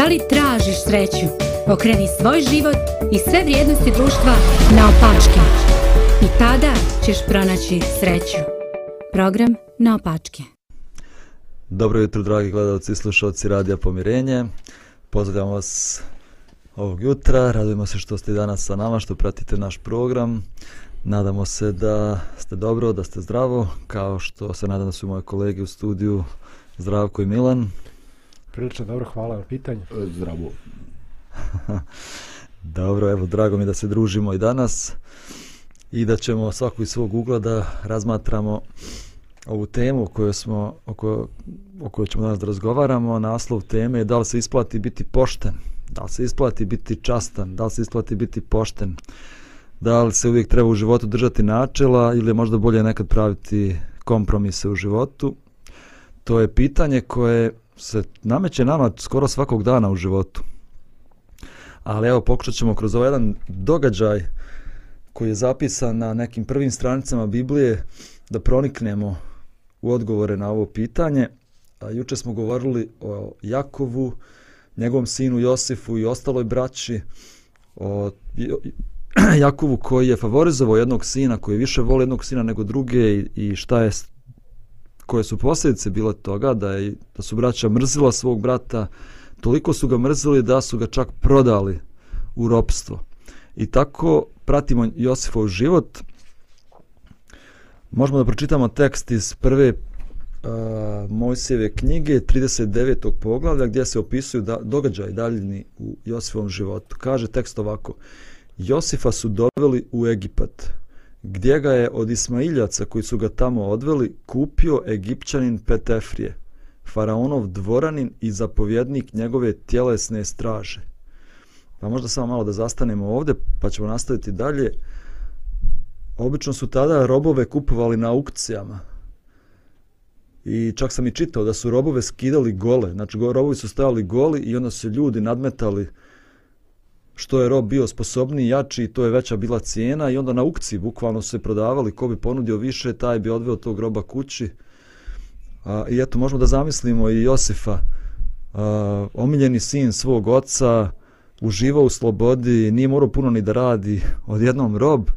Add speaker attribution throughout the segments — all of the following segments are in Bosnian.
Speaker 1: Da li tražiš sreću? Okreni svoj život i sve vrijednosti društva na opačke. I tada ćeš pronaći sreću. Program na opačke.
Speaker 2: Dobro jutro, dragi gledalci i slušalci Radija Pomirenje. Pozdravljam vas ovog jutra. Radujemo se što ste danas sa nama, što pratite naš program. Nadamo se da ste dobro, da ste zdravo, kao što se nadam da su moje kolege u studiju Zdravko i Milan.
Speaker 3: Prilično dobro, hvala na pitanju.
Speaker 4: E, Zdravo.
Speaker 2: dobro, evo, drago mi da se družimo i danas i da ćemo svaku iz svog ugla da razmatramo ovu temu koju smo, o, kojoj, o kojoj ćemo danas da razgovaramo. Naslov teme je da li se isplati biti pošten, da li se isplati biti častan, da li se isplati biti pošten, da li se uvijek treba u životu držati načela ili je možda bolje nekad praviti kompromise u životu. To je pitanje koje se nameće nama skoro svakog dana u životu. Ali evo pokušat ćemo kroz ovaj jedan događaj koji je zapisan na nekim prvim stranicama Biblije da proniknemo u odgovore na ovo pitanje. A, juče smo govorili o Jakovu, njegovom sinu Josifu i ostaloj braći, o Jakovu koji je favorizovao jednog sina, koji više voli jednog sina nego druge i, i šta je koje su posljedice bile toga da je da su braća mrzila svog brata toliko su ga mrzili da su ga čak prodali u ropstvo. I tako pratimo Josifov život. Možemo da pročitamo tekst iz prve uh, Mojsijeve knjige 39. poglavlja gdje se opisuju da, događaj daljini u Josifovom životu. Kaže tekst ovako. Josifa su doveli u Egipat gdje ga je od Ismailjaca koji su ga tamo odveli kupio Egipćanin Petefrije, faraonov dvoranin i zapovjednik njegove tjelesne straže. Pa možda samo malo da zastanemo ovdje, pa ćemo nastaviti dalje. Obično su tada robove kupovali na aukcijama. I čak sam i čitao da su robove skidali gole. Znači, robovi su stajali goli i onda su ljudi nadmetali što je rob bio sposobniji, jači, to je veća bila cijena i onda na aukciji bukvalno se prodavali, ko bi ponudio više, taj bi odveo tog roba kući. A, I eto, možemo da zamislimo i Josifa, a, omiljeni sin svog oca, uživao u slobodi, nije morao puno ni da radi, odjednom rob.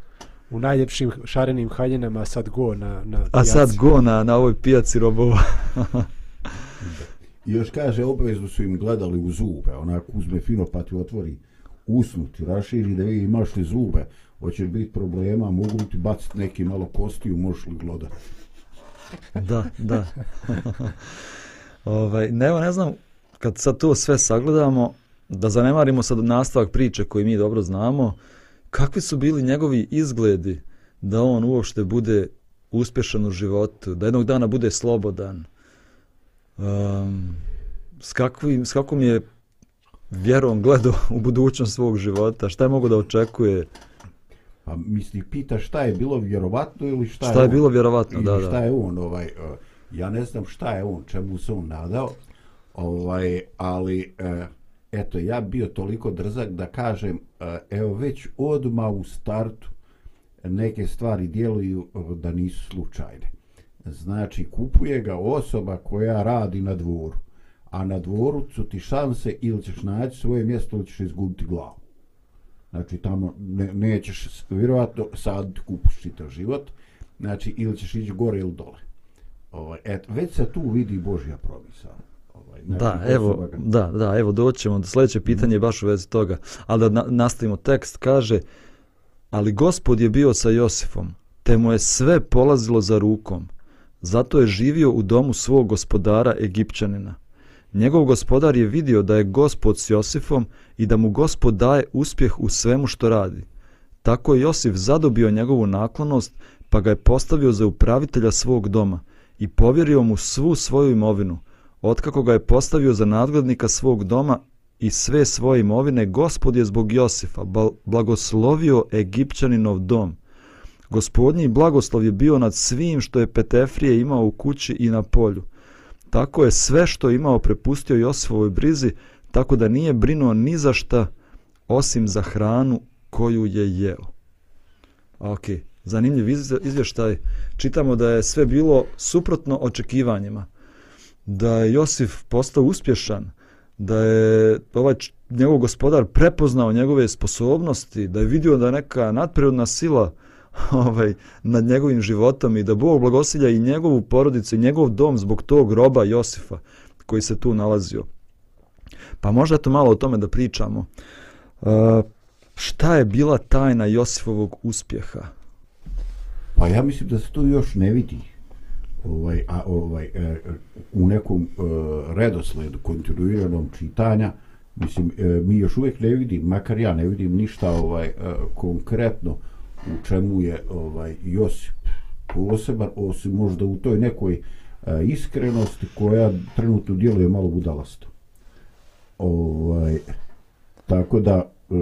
Speaker 3: U najljepšim šarenim haljinama, sad go na, na
Speaker 2: pijaci. A sad go na, na ovoj pijaci robova.
Speaker 4: I još kaže, obavezno su im gledali u zube, onako uzme fino pa ti otvori usnuti, raširi da vidi imaš li zube, hoće biti problema, mogu ti baciti neki malo kostiju, možeš li gloda.
Speaker 2: da, da. ovaj, ne, ne znam, kad sad to sve sagledamo, da zanemarimo sad nastavak priče koji mi dobro znamo, kakvi su bili njegovi izgledi da on uopšte bude uspješan u životu, da jednog dana bude slobodan, um, s, kakvim, s kakvom je vjerom gledao u budućnost svog života, šta je mogo da očekuje?
Speaker 4: Pa misli, pita šta je bilo vjerovatno ili šta,
Speaker 2: šta je, je bilo vjerovatno, da, da.
Speaker 4: Šta je on, ovaj, uh, ja ne znam šta je on, čemu se on nadao, ovaj, ali, uh, eto, ja bio toliko drzak da kažem, uh, evo već odma u startu neke stvari djeluju da nisu slučajne. Znači, kupuje ga osoba koja radi na dvoru a na dvoru su ti šanse ili ćeš naći svoje mjesto ili ćeš izgubiti glavu. Znači tamo ne, nećeš vjerovatno sad kupuš čitav život, znači ili ćeš ići gore ili dole. Ovaj, et, već se tu vidi Božja promisa. Ovaj,
Speaker 2: znači, da, evo, ga... da, da, evo doćemo do sljedeće pitanje baš u vezi toga. Ali da na, nastavimo tekst, kaže Ali gospod je bio sa Josifom, te mu je sve polazilo za rukom. Zato je živio u domu svog gospodara Egipćanina. Njegov gospodar je vidio da je gospod s Josifom i da mu gospod daje uspjeh u svemu što radi. Tako je Josif zadobio njegovu naklonost pa ga je postavio za upravitelja svog doma i povjerio mu svu svoju imovinu. Otkako ga je postavio za nadglednika svog doma i sve svoje imovine, gospod je zbog Josifa blagoslovio Egipćaninov dom. Gospodnji blagoslov je bio nad svim što je Petefrije imao u kući i na polju. Tako je sve što imao prepustio Josifovoj brizi, tako da nije brinuo ni za šta osim za hranu koju je jeo. Ok, zanimljiv izvještaj. Čitamo da je sve bilo suprotno očekivanjima. Da je Josif postao uspješan, da je ovaj njegov gospodar prepoznao njegove sposobnosti, da je vidio da je neka nadprirodna sila ovaj, nad njegovim životom i da Bog blagosilja i njegovu porodicu i njegov dom zbog tog roba Josifa koji se tu nalazio. Pa možda to malo o tome da pričamo. Uh, šta je bila tajna Josifovog uspjeha?
Speaker 4: Pa ja mislim da se to još ne vidi ovaj, a, ovaj, e, u nekom e, redosledu kontinuiranom čitanja, mislim, e, mi još uvijek ne vidim, makar ja ne vidim ništa ovaj e, konkretno u čemu je ovaj Josip poseban, osim možda u toj nekoj e, iskrenosti koja trenutno djeluje malo budalasto. Ovaj, tako da, e,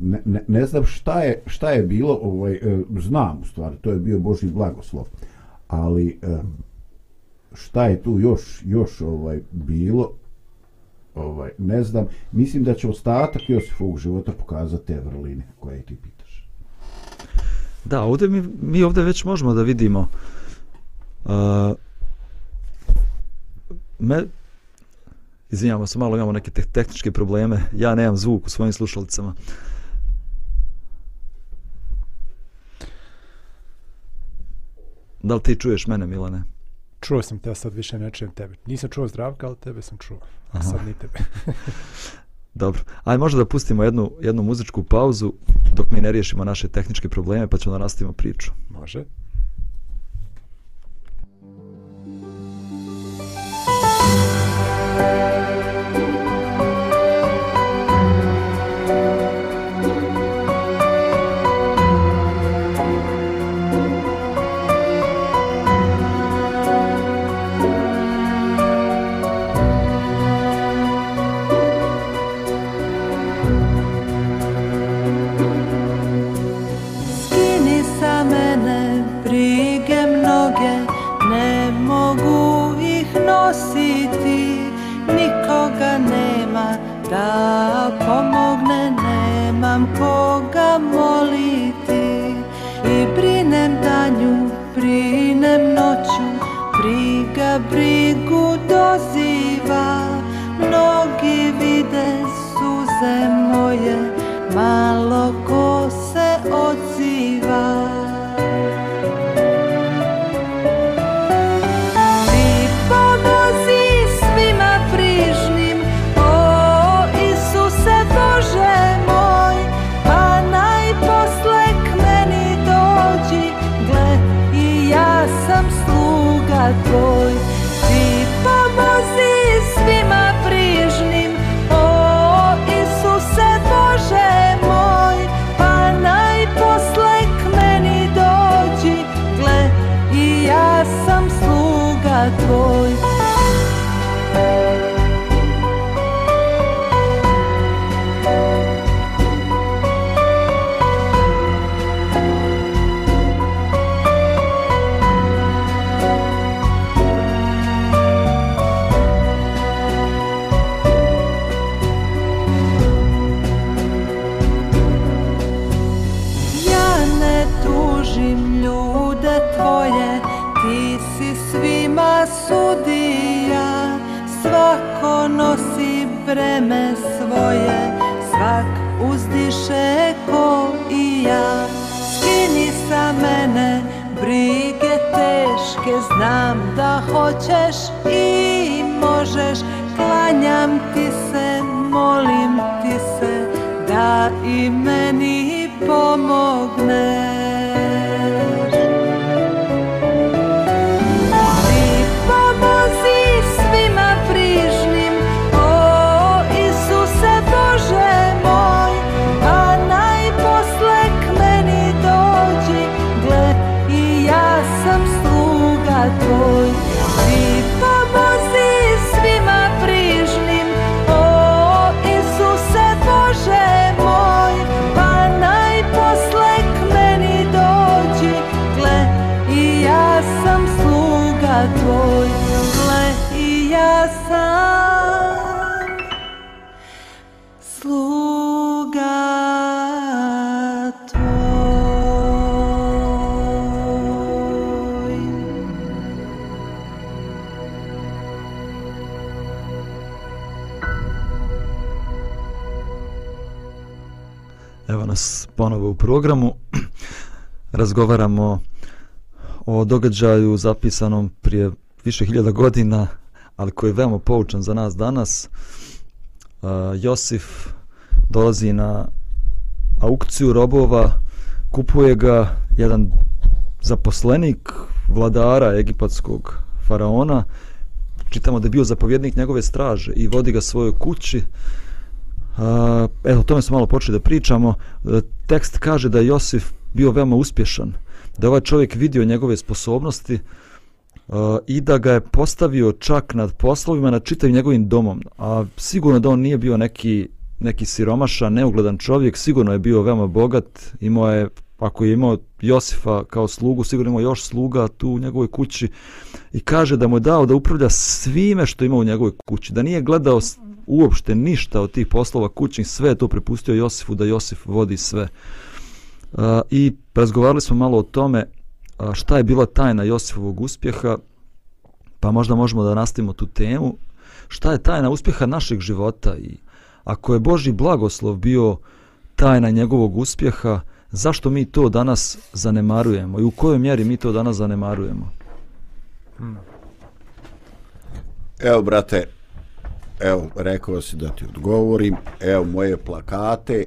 Speaker 4: ne, ne, ne znam šta je, šta je bilo, ovaj, e, znam u stvari, to je bio Boži blagoslov, ali e, šta je tu još, još ovaj bilo, ovaj, ne znam, mislim da će ostatak Josifovog života pokazati te vrline koje je pitaš.
Speaker 2: Da, ovdje mi, mi ovdje već možemo da vidimo uh, me, izvinjamo se, malo imamo neke te tehničke probleme, ja nemam zvuk u svojim slušalicama. Da li ti čuješ mene, Milane?
Speaker 3: Čuo sam te, a sad više ne čujem tebe. Nisam čuo zdravka, ali tebe sam čuo. A sad ni tebe.
Speaker 2: Dobro. Ajde možda da pustimo jednu, jednu muzičku pauzu dok mi ne riješimo naše tehničke probleme, pa ćemo da nastavimo priču.
Speaker 3: Može.
Speaker 5: Da pomogne, nemam koga moliti. I brinem danju, brinem noću, briga brigu doziva, mnogi vide suze moje, malo meni
Speaker 2: programu. Razgovaramo o događaju zapisanom prije više hiljada godina, ali koji je veoma poučan za nas danas. Uh, Josif dolazi na aukciju robova, kupuje ga jedan zaposlenik vladara egipatskog faraona, čitamo da je bio zapovjednik njegove straže i vodi ga svojoj kući. Uh, evo, o tome smo malo počeli da pričamo. Uh, tekst kaže da je Josif bio veoma uspješan, da je ovaj čovjek vidio njegove sposobnosti uh, i da ga je postavio čak nad poslovima, nad čitavim njegovim domom. A sigurno da on nije bio neki, neki siromašan, neugledan čovjek, sigurno je bio veoma bogat, imao je ako je imao Josifa kao slugu, sigurno imao još sluga tu u njegovoj kući i kaže da mu je dao da upravlja svime što ima u njegovoj kući, da nije gledao uopšte ništa od tih poslova kućnih, sve je to prepustio Josifu da Josif vodi sve. Uh, I razgovarali smo malo o tome uh, šta je bila tajna Josifovog uspjeha, pa možda možemo da nastavimo tu temu. Šta je tajna uspjeha našeg života i ako je Boži blagoslov bio tajna njegovog uspjeha, zašto mi to danas zanemarujemo i u kojoj mjeri mi to danas zanemarujemo?
Speaker 4: Evo, brate, evo, rekao si da ti odgovorim, evo moje plakate,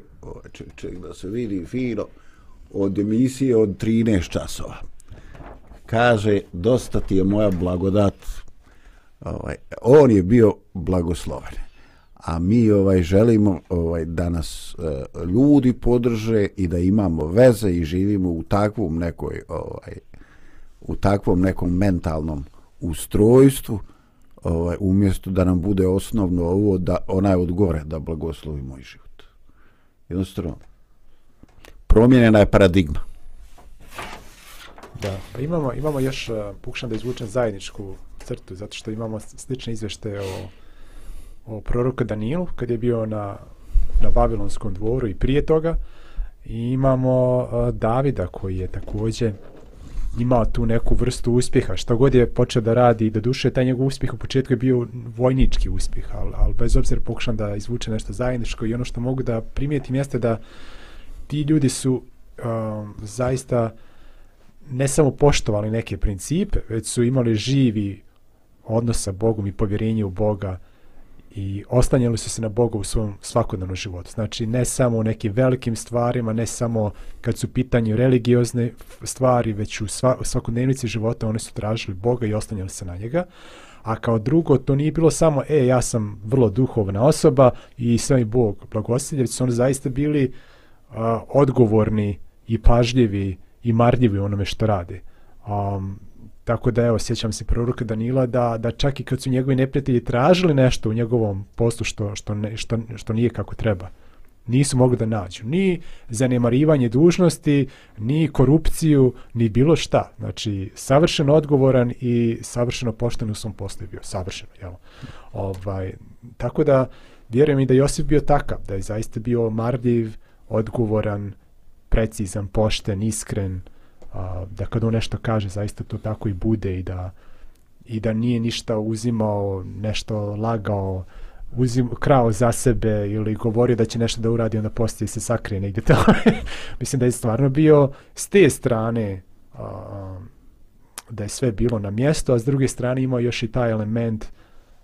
Speaker 4: ček, ček da se vidi fino, od emisije od 13 časova. Kaže, dosta ti je moja blagodat, ovaj, on je bio blagosloven. A mi ovaj želimo ovaj da nas eh, ljudi podrže i da imamo veze i živimo u takvom nekoj ovaj u takvom nekom mentalnom ustrojstvu ovaj umjesto da nam bude osnovno ovo da onaj od gore da blagoslovi moj život. Jednostavno promijenjena je paradigma.
Speaker 3: Da, pa imamo, imamo još, eh, pokušam da izvučem zajedničku crtu, zato što imamo slične izvešte o o proroku Danilu kad je bio na, na Babilonskom dvoru i prije toga i imamo uh, Davida koji je također ima tu neku vrstu uspjeha. Što god je počeo da radi i do duše taj njegov uspjeh u početku je bio vojnički uspjeh ali, ali bez obzira pokušam da izvuče nešto zajedničko i ono što mogu da primijetim jeste da ti ljudi su um, zaista ne samo poštovali neke principe već su imali živi odnos sa Bogom i povjerenje u Boga i ostanjali su se na Boga u svom svakodnevnom životu. Znači, ne samo u nekim velikim stvarima, ne samo kad su pitanju religiozne stvari, već u, sva, u svakodnevnici života oni su tražili Boga i ostanjali se na njega. A kao drugo, to nije bilo samo, e, ja sam vrlo duhovna osoba i sve mi Bog blagostilje, već su oni zaista bili a, odgovorni i pažljivi i marljivi onome što rade. Um, Tako da evo, sjećam se proroka Danila da, da čak i kad su njegovi neprijatelji tražili nešto u njegovom poslu što, što, ne, što, što nije kako treba, nisu mogli da nađu. Ni zanemarivanje dužnosti, ni korupciju, ni bilo šta. Znači, savršeno odgovoran i savršeno pošten u svom poslu je bio. Savršeno, jel? Ovaj, tako da, vjerujem i da Josip bio takav, da je zaista bio marljiv, odgovoran, precizan, pošten, iskren, a, da kad on nešto kaže zaista to tako i bude i da i da nije ništa uzimao nešto lagao uzim, krao za sebe ili govorio da će nešto da uradi onda postoji se sakrije negdje to mislim da je stvarno bio s te strane a, da je sve bilo na mjesto a s druge strane imao još i taj element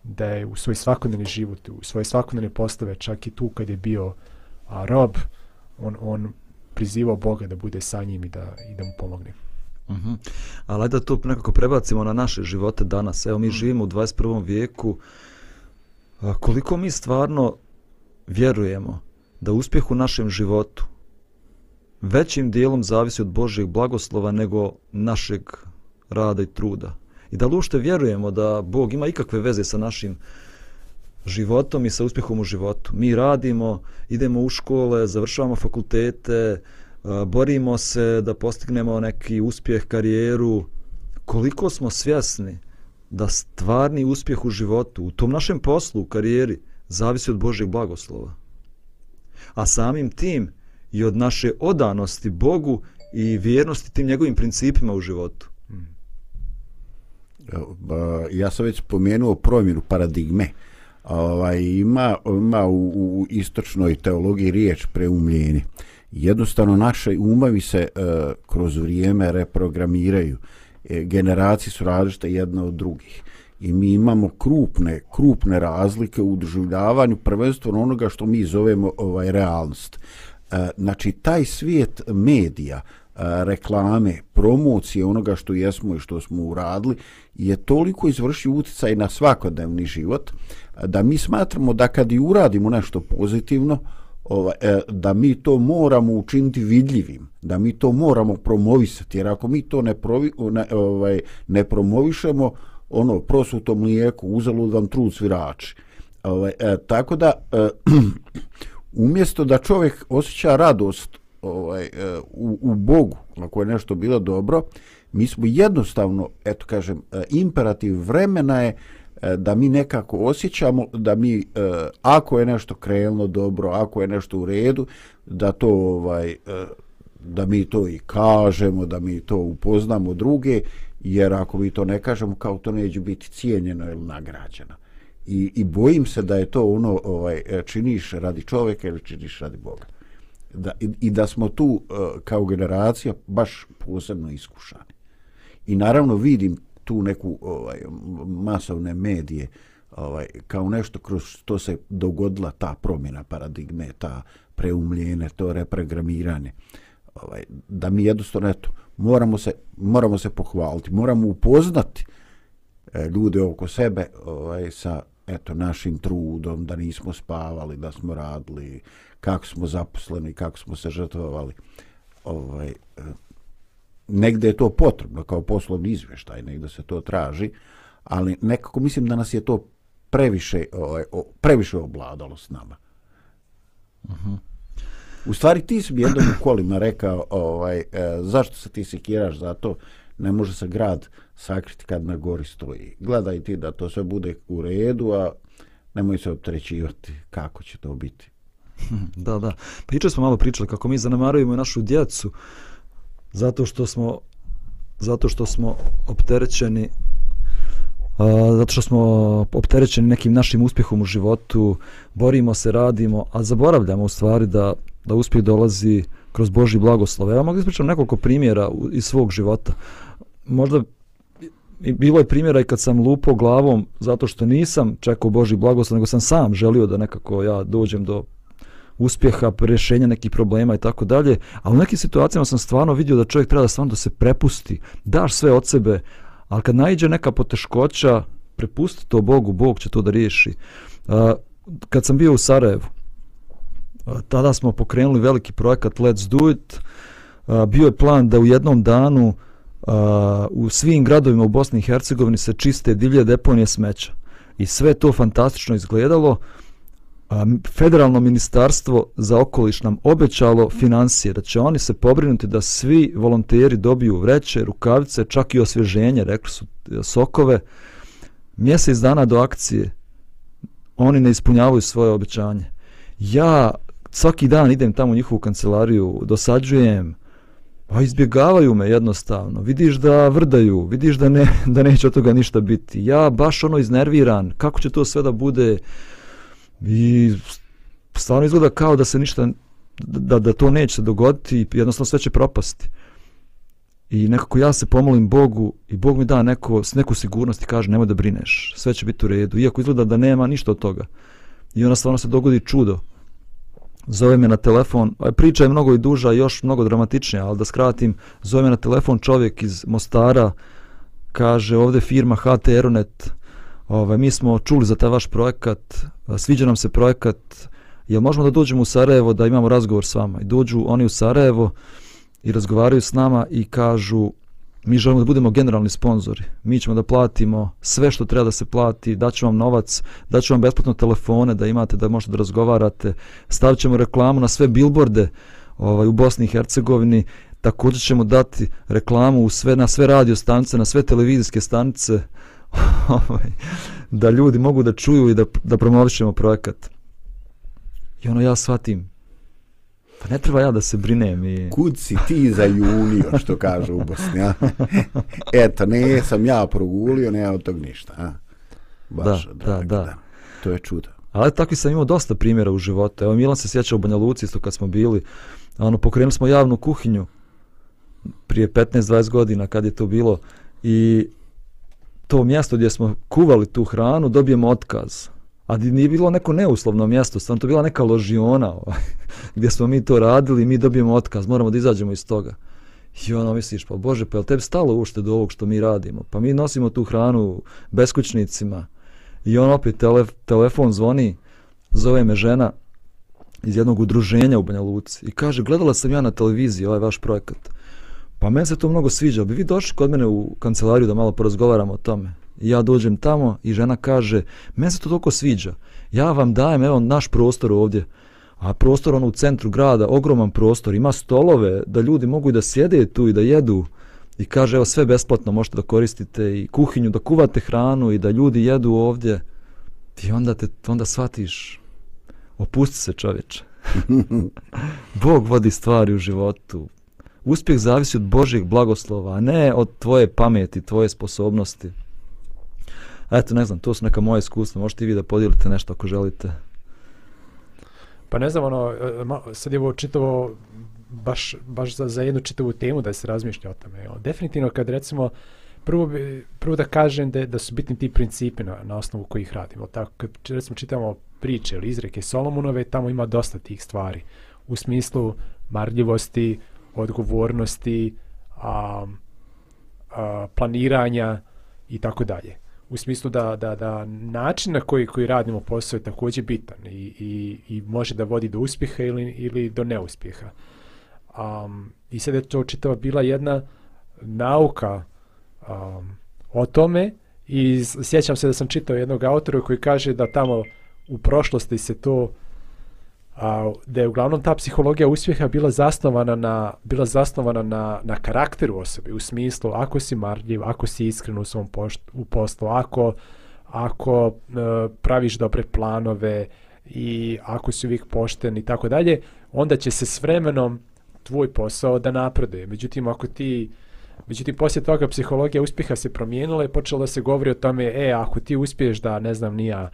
Speaker 3: da je u svoj svakodnevni život u svoje svakodnevne postave čak i tu kad je bio a, rob on, on prizivao Boga da bude sa njim i da, i da mu pomogne.
Speaker 2: Uh -huh. Ali da to nekako prebacimo na naše živote danas. Evo mi živimo u 21. vijeku. A koliko mi stvarno vjerujemo da uspjeh u našem životu većim dijelom zavisi od Božjeg blagoslova nego našeg rada i truda. I da li vjerujemo da Bog ima ikakve veze sa našim životom i sa uspjehom u životu. Mi radimo, idemo u škole, završavamo fakultete, borimo se da postignemo neki uspjeh, karijeru. Koliko smo svjesni da stvarni uspjeh u životu, u tom našem poslu, u karijeri, zavisi od Božeg blagoslova. A samim tim i od naše odanosti Bogu i vjernosti tim njegovim principima u životu.
Speaker 4: Ja sam već spomenuo promjenu paradigme ovaj, ima, ima u, u istočnoj teologiji riječ preumljenje. jednostavno naše umovi se e, kroz vrijeme reprogramiraju. E, generacije su različite jedna od drugih. I mi imamo krupne, krupne razlike u doživljavanju prvenstveno onoga što mi zovemo ovaj realnost. E, znači, taj svijet medija, e, reklame, promocije onoga što jesmo i što smo uradili je toliko izvršio utjecaj na svakodnevni život da mi smatramo da kad i uradimo nešto pozitivno, ovaj, da mi to moramo učiniti vidljivim, da mi to moramo promovisati, jer ako mi to ne, provi, ne, ovaj, ne promovišemo, ono, prosuto mlijeko, uzalud vam trud svirači. Ovaj, e, tako da, e, umjesto da čovjek osjeća radost ovaj, e, u, u Bogu, ako je nešto bilo dobro, mi smo jednostavno, eto kažem, e, imperativ vremena je E, da mi nekako osjećamo da mi e, ako je nešto krenulo dobro, ako je nešto u redu, da to ovaj e, da mi to i kažemo, da mi to upoznamo druge, jer ako mi to ne kažemo, kao to neće biti cijenjeno ili nagrađeno. I, I bojim se da je to ono ovaj činiš radi čovjeka ili činiš radi Boga. Da, i, I da smo tu kao generacija baš posebno iskušani. I naravno vidim tu neku ovaj masovne medije ovaj kao nešto kroz što se dogodila ta promjena paradigme, ta preumljene, to reprogramiranje. Ovaj da mi jednostavno eto moramo se moramo se pohvaliti, moramo upoznati e, ljude oko sebe ovaj sa eto našim trudom da nismo spavali, da smo radili, kako smo zaposleni, kako smo se žrtvovali. Ovaj e, negde je to potrebno kao poslovni izveštaj, negde se to traži, ali nekako mislim da nas je to previše, ovaj, previše obladalo s nama. Uh mhm. -huh. U stvari ti si mi jednom u kolima rekao ovaj, e, zašto se ti sekiraš za to, ne može se grad sakriti kad na gori stoji. Gledaj ti da to sve bude u redu, a nemoj se optrećivati kako će to biti.
Speaker 2: Da, da. Pa smo malo pričali kako mi zanemarujemo našu djecu, zato što smo zato što smo opterećeni Uh, zato što smo opterećeni nekim našim uspjehom u životu, borimo se, radimo, a zaboravljamo u stvari da, da uspjeh dolazi kroz Boži blagoslov. Ja mogu ispričati nekoliko primjera iz svog života. Možda i bilo je primjera i kad sam lupo glavom zato što nisam čekao Boži blagoslov, nego sam sam želio da nekako ja dođem do uspjeha, rješenja nekih problema i tako dalje, ali u nekim situacijama sam stvarno vidio da čovjek treba da stvarno da se prepusti, daš sve od sebe, ali kad najđe neka poteškoća, prepusti to Bogu, Bog će to da riješi. Kad sam bio u Sarajevu, tada smo pokrenuli veliki projekat Let's Do It, bio je plan da u jednom danu u svim gradovima u Bosni i Hercegovini se čiste divlje deponije smeća. I sve to fantastično izgledalo, federalno ministarstvo za okoliš nam obećalo financije, da će oni se pobrinuti da svi volonteri dobiju vreće, rukavice, čak i osvježenje, rekli su e, sokove. Mjesec dana do akcije oni ne ispunjavaju svoje obećanje. Ja svaki dan idem tamo u njihovu kancelariju, dosađujem, pa izbjegavaju me jednostavno. Vidiš da vrdaju, vidiš da, ne, da neće od toga ništa biti. Ja baš ono iznerviran, kako će to sve da bude... I stvarno izgleda kao da se ništa, da, da to neće se dogoditi i jednostavno sve će propasti. I nekako ja se pomolim Bogu i Bog mi da neko, s neku sigurnost i kaže nemoj da brineš, sve će biti u redu, iako izgleda da nema ništa od toga. I onda stvarno se dogodi čudo. Zove me na telefon, priča je mnogo i duža, još mnogo dramatičnija, ali da skratim, zove me na telefon čovjek iz Mostara, kaže ovdje firma HT Aeronet, Ovaj, mi smo čuli za taj vaš projekat, sviđa nam se projekat, jel možemo da dođemo u Sarajevo da imamo razgovor s vama? I dođu oni u Sarajevo i razgovaraju s nama i kažu mi želimo da budemo generalni sponzori, mi ćemo da platimo sve što treba da se plati, daću vam novac, daću vam besplatno telefone da imate da možete da razgovarate, stavit ćemo reklamu na sve bilborde ovaj, u Bosni i Hercegovini, također ćemo dati reklamu u sve, na sve radio stanice, na sve televizijske stanice, da ljudi mogu da čuju i da, da promovišemo projekat. I ono ja shvatim, pa ne treba ja da se brinem. I...
Speaker 4: Kud si ti za Julio, što kaže u Bosni, a? Eto, ne sam ja progulio, ne od tog ništa, a? Baš,
Speaker 2: da, da, da, da.
Speaker 4: To je čudo.
Speaker 2: Ali tako sam imao dosta primjera u životu. Evo, Milan se sjeća u Banja Luci, isto kad smo bili, ono, pokrenuli smo javnu kuhinju prije 15-20 godina kad je to bilo i to mjesto gdje smo kuvali tu hranu dobijemo otkaz. A nije bilo neko neuslovno mjesto, stvarno to bila neka ložiona ovaj, gdje smo mi to radili i mi dobijemo otkaz, moramo da izađemo iz toga. I ono misliš, pa Bože, pa je li tebi stalo ušte do ovog što mi radimo? Pa mi nosimo tu hranu beskućnicima. I on opet tele, telefon zvoni, zove me žena iz jednog udruženja u Banja Luci i kaže, gledala sam ja na televiziji ovaj vaš projekat. Pa meni se to mnogo sviđa, bi vi došli kod mene u kancelariju da malo porazgovaramo o tome. I ja dođem tamo i žena kaže, meni se to toliko sviđa. Ja vam dajem, evo, naš prostor ovdje. A prostor ono u centru grada, ogroman prostor, ima stolove da ljudi mogu i da sjede tu i da jedu. I kaže, evo, sve besplatno možete da koristite i kuhinju, da kuvate hranu i da ljudi jedu ovdje. I onda te, onda shvatiš, opusti se čovječe. Bog vodi stvari u životu. Uspjeh zavisi od Božjeg blagoslova, a ne od tvoje pameti, tvoje sposobnosti. Eto, ne znam, to su neka moja iskustva. Možete i vi da podijelite nešto ako želite.
Speaker 3: Pa ne znam, ono, e, sad je ovo čitavo baš, baš za, za jednu čitavu temu da se razmišlja o tome. Definitivno kad recimo, prvo, bi, prvo da kažem da, da su bitni ti principi na, na osnovu kojih radimo. Tako, kad recimo čitamo priče ili izreke Solomonove, tamo ima dosta tih stvari. U smislu marljivosti, odgovornosti, a, a, planiranja i tako dalje. U smislu da, da, da način na koji, koji radimo posao je također bitan i, i, i može da vodi do uspjeha ili, ili do neuspjeha. Um, I sad je to čitava bila jedna nauka um, o tome i sjećam se da sam čitao jednog autora koji kaže da tamo u prošlosti se to a, da je uglavnom ta psihologija uspjeha bila zasnovana na bila zasnovana na, na karakteru osobe u smislu ako si marljiv, ako si iskren u svom pošt, u poslu, ako ako e, praviš dobre planove i ako si uvijek pošten i tako dalje, onda će se s vremenom tvoj posao da napreduje. Međutim, ako ti Međutim, poslije toga psihologija uspjeha se promijenila i počelo da se govori o tome, e, ako ti uspiješ da, ne znam, nija,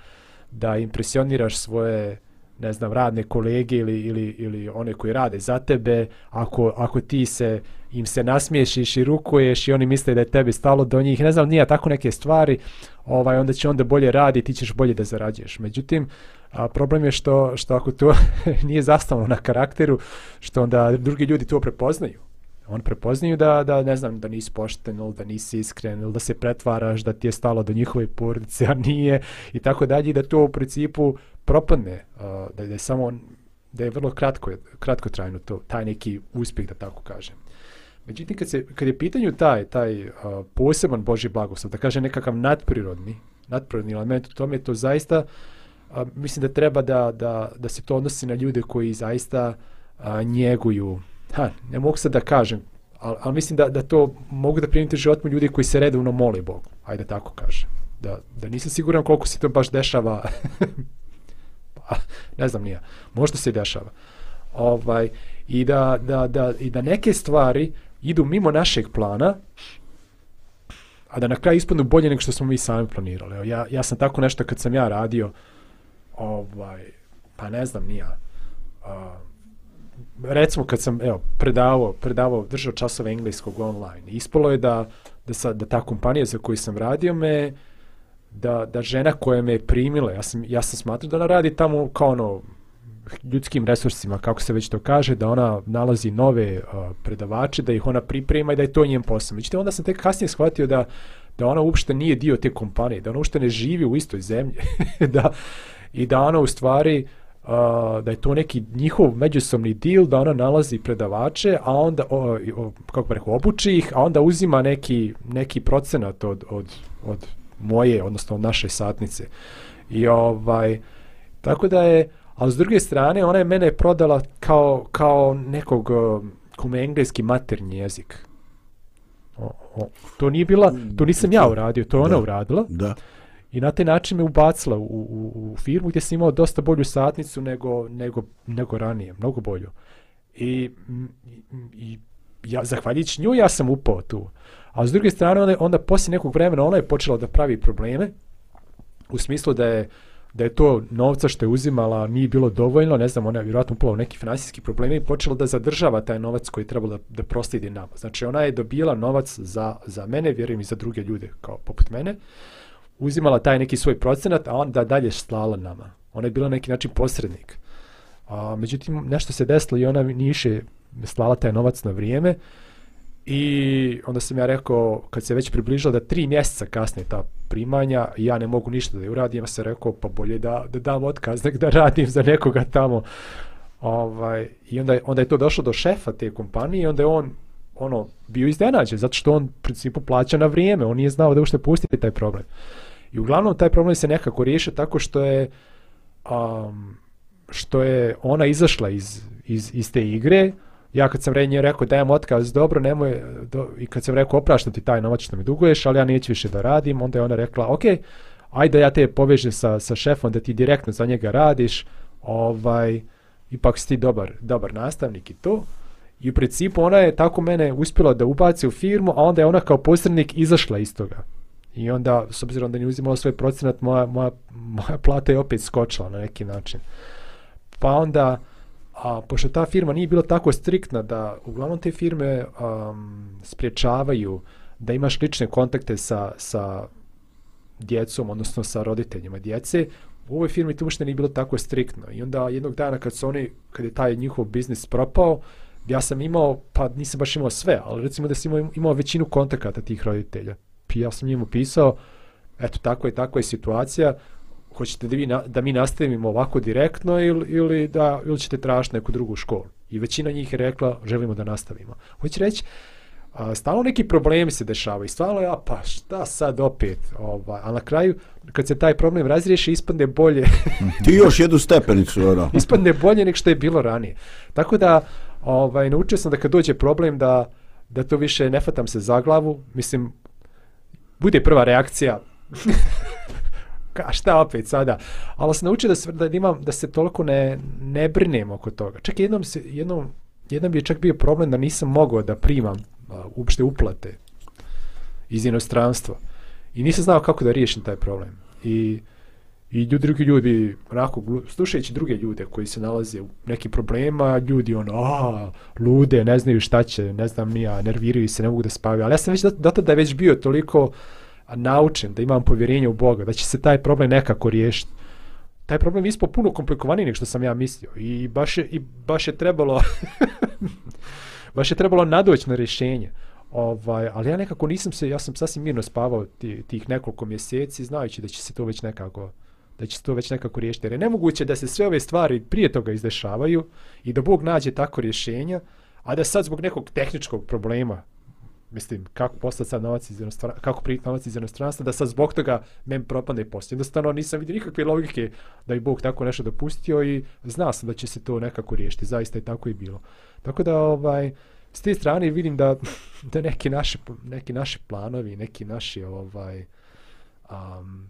Speaker 3: da impresioniraš svoje ne znam, radne kolege ili, ili, ili one koji rade za tebe, ako, ako ti se im se nasmiješiš i rukuješ i oni misle da je tebi stalo do njih, ne znam, nije tako neke stvari, ovaj, onda će onda bolje radi ti ćeš bolje da zarađuješ. Međutim, a, problem je što, što ako to nije zastavno na karakteru, što onda drugi ljudi to prepoznaju. On prepoznaju da, da ne znam, da nisi pošten ili da nisi iskren ili da se pretvaraš da ti je stalo do njihove porodice, a nije i tako dalje i da to u principu propadne, uh, da, da je samo da je vrlo kratko, kratko trajno to, taj neki uspjeh, da tako kažem. Međutim, kad, se, kad je pitanju taj, taj uh, poseban Boži blagoslov, da kaže nekakav nadprirodni, nadprirodni element u tome, to zaista, a, mislim da treba da, da, da se to odnosi na ljude koji zaista a, njeguju, ha, ne mogu sad da kažem, ali, ali mislim da, da to mogu da primite životmu ljudi koji se redovno moli Bogu, ajde tako kažem. Da, da nisam siguran koliko se to baš dešava pa, ne znam nija, možda se i dešava. Ovaj, i, da, da, da, I da neke stvari idu mimo našeg plana, a da na kraju ispadnu bolje nego što smo mi sami planirali. Evo, ja, ja sam tako nešto kad sam ja radio, ovaj, pa ne znam nija, Uh, recimo kad sam evo, predavao, predavao, držao časove engleskog online, ispalo je da, da, sa, da ta kompanija za koju sam radio me, da, da žena koja me je primila, ja sam, ja sam smatrao da ona radi tamo kao ono, ljudskim resursima, kako se već to kaže, da ona nalazi nove uh, predavače, da ih ona priprema i da je to njen posao. Međutim, onda sam tek kasnije shvatio da, da ona uopšte nije dio te kompanije, da ona uopšte ne živi u istoj zemlji, da, i da ona u stvari, uh, da je to neki njihov međusobni deal, da ona nalazi predavače, a onda, o, o, kako bih rekao, obuči ih, a onda uzima neki, neki procenat od, od, od moje, odnosno od naše satnice. I ovaj, tako da je, ali s druge strane, ona je mene prodala kao, kao nekog uh, kome engleski maternji jezik. O, o, to nije bila, to nisam ja uradio, to je ona
Speaker 4: Da.
Speaker 3: uradila.
Speaker 4: Da.
Speaker 3: I na taj način me ubacila u, u, u firmu gdje sam imao dosta bolju satnicu nego, nego, nego ranije, mnogo bolju. I, i ja, zahvaljujući nju ja sam upao tu. A s druge strane, onda, onda poslije nekog vremena ona je počela da pravi probleme, u smislu da je da je to novca što je uzimala nije bilo dovoljno, ne znam, ona je vjerojatno upala u neki finansijski problemi i počela da zadržava taj novac koji je trebalo da, da prostidi nama. Znači ona je dobila novac za, za mene, vjerujem i za druge ljude kao poput mene, uzimala taj neki svoj procenat, a onda dalje slala nama. Ona je bila neki način posrednik. A, međutim, nešto se desilo i ona nije više slala taj novac na vrijeme i onda sam ja rekao, kad se već približila da tri mjeseca kasnije ta primanja, ja ne mogu ništa da je uradim, ja sam rekao, pa bolje da, da dam otkaz, nek da radim za nekoga tamo. Ovaj, I onda, je- onda je to došlo do šefa te kompanije i onda je on ono, bio iznenađen, zato što on u principu plaća na vrijeme, on nije znao da ušte pustiti taj problem. I uglavnom taj problem se nekako riješio tako što je um, što je ona izašla iz, iz, iz te igre, ja kad sam re- rekao dajem otkaz, dobro, nemoj, do, i kad sam rekao opraštam ti taj novac što mi duguješ, ali ja neću više da radim, onda je ona rekla, ok, ajde ja te povežem sa, sa šefom da ti direktno za njega radiš, ovaj, ipak si ti dobar, dobar nastavnik i to. I u principu ona je tako mene uspjela da ubaci u firmu, a onda je ona kao posrednik izašla iz toga. I onda, s obzirom da nije uzimala svoj procenat, moja, moja, moja plata je opet skočila na neki način. Pa onda, a, pošto ta firma nije bila tako striktna da uglavnom te firme um, spriječavaju da imaš lične kontakte sa, sa djecom, odnosno sa roditeljima djece, u ovoj firmi to uopšte nije bilo tako striktno. I onda jednog dana kad su oni, kad je taj njihov biznis propao, ja sam imao, pa nisam baš imao sve, ali recimo da sam imao, imao većinu kontakata tih roditelja. Ja sam njemu pisao, eto tako je, tako je situacija, hoćete da, vi na, da mi nastavimo ovako direktno ili, ili, da, ili ćete tražiti neku drugu školu. I većina njih je rekla, želimo da nastavimo. Hoće reći, a, stalno neki problemi se dešavaju i stvarno ja, pa šta sad opet, ovaj, a na kraju, kad se taj problem razriješi, ispadne bolje,
Speaker 4: Ti još jednu stepenicu, ono.
Speaker 3: ispadne bolje nek što je bilo ranije. Tako da, ovaj, naučio sam da kad dođe problem da, da to više ne fatam se za glavu, mislim, bude prva reakcija, ka šta opet sada, ali se naučio da, se, da, imam, da se toliko ne, ne brinem oko toga. Čak jednom, se, jednom, jednom bi je čak bio problem da nisam mogao da primam a, uopšte uplate iz inostranstva. I nisam znao kako da riješim taj problem. I I ljudi, drugi ljudi, onako, slušajući druge ljude koji se nalaze u nekim problema, ljudi ono, a, lude, ne znaju šta će, ne znam nija, nerviraju se, ne mogu da spavaju. Ali ja sam već do, da tada već bio toliko naučen da imam povjerenje u Boga, da će se taj problem nekako riješiti. Taj problem je ispao puno komplikovaniji nego što sam ja mislio. I baš je, i baš je trebalo baš je trebalo nadoći na rješenje. Ovaj, ali ja nekako nisam se, ja sam sasvim mirno spavao tih, tih nekoliko mjeseci, znajući da će se to već nekako da će se to već nekako riješiti. Jer je nemoguće da se sve ove stvari prije toga izdešavaju i da Bog nađe tako rješenja, a da sad zbog nekog tehničkog problema, mislim, kako postati sad novac iz inostranstva, kako prijeti novac iz inostranstva, da sad zbog toga meni propadne poslije. Jednostavno nisam vidio nikakve logike da je Bog tako nešto dopustio i znao sam da će se to nekako riješiti. Zaista je tako i bilo. Tako da, ovaj, s te strane vidim da, da neki naši, neki naši planovi, neki naši, ovaj, um,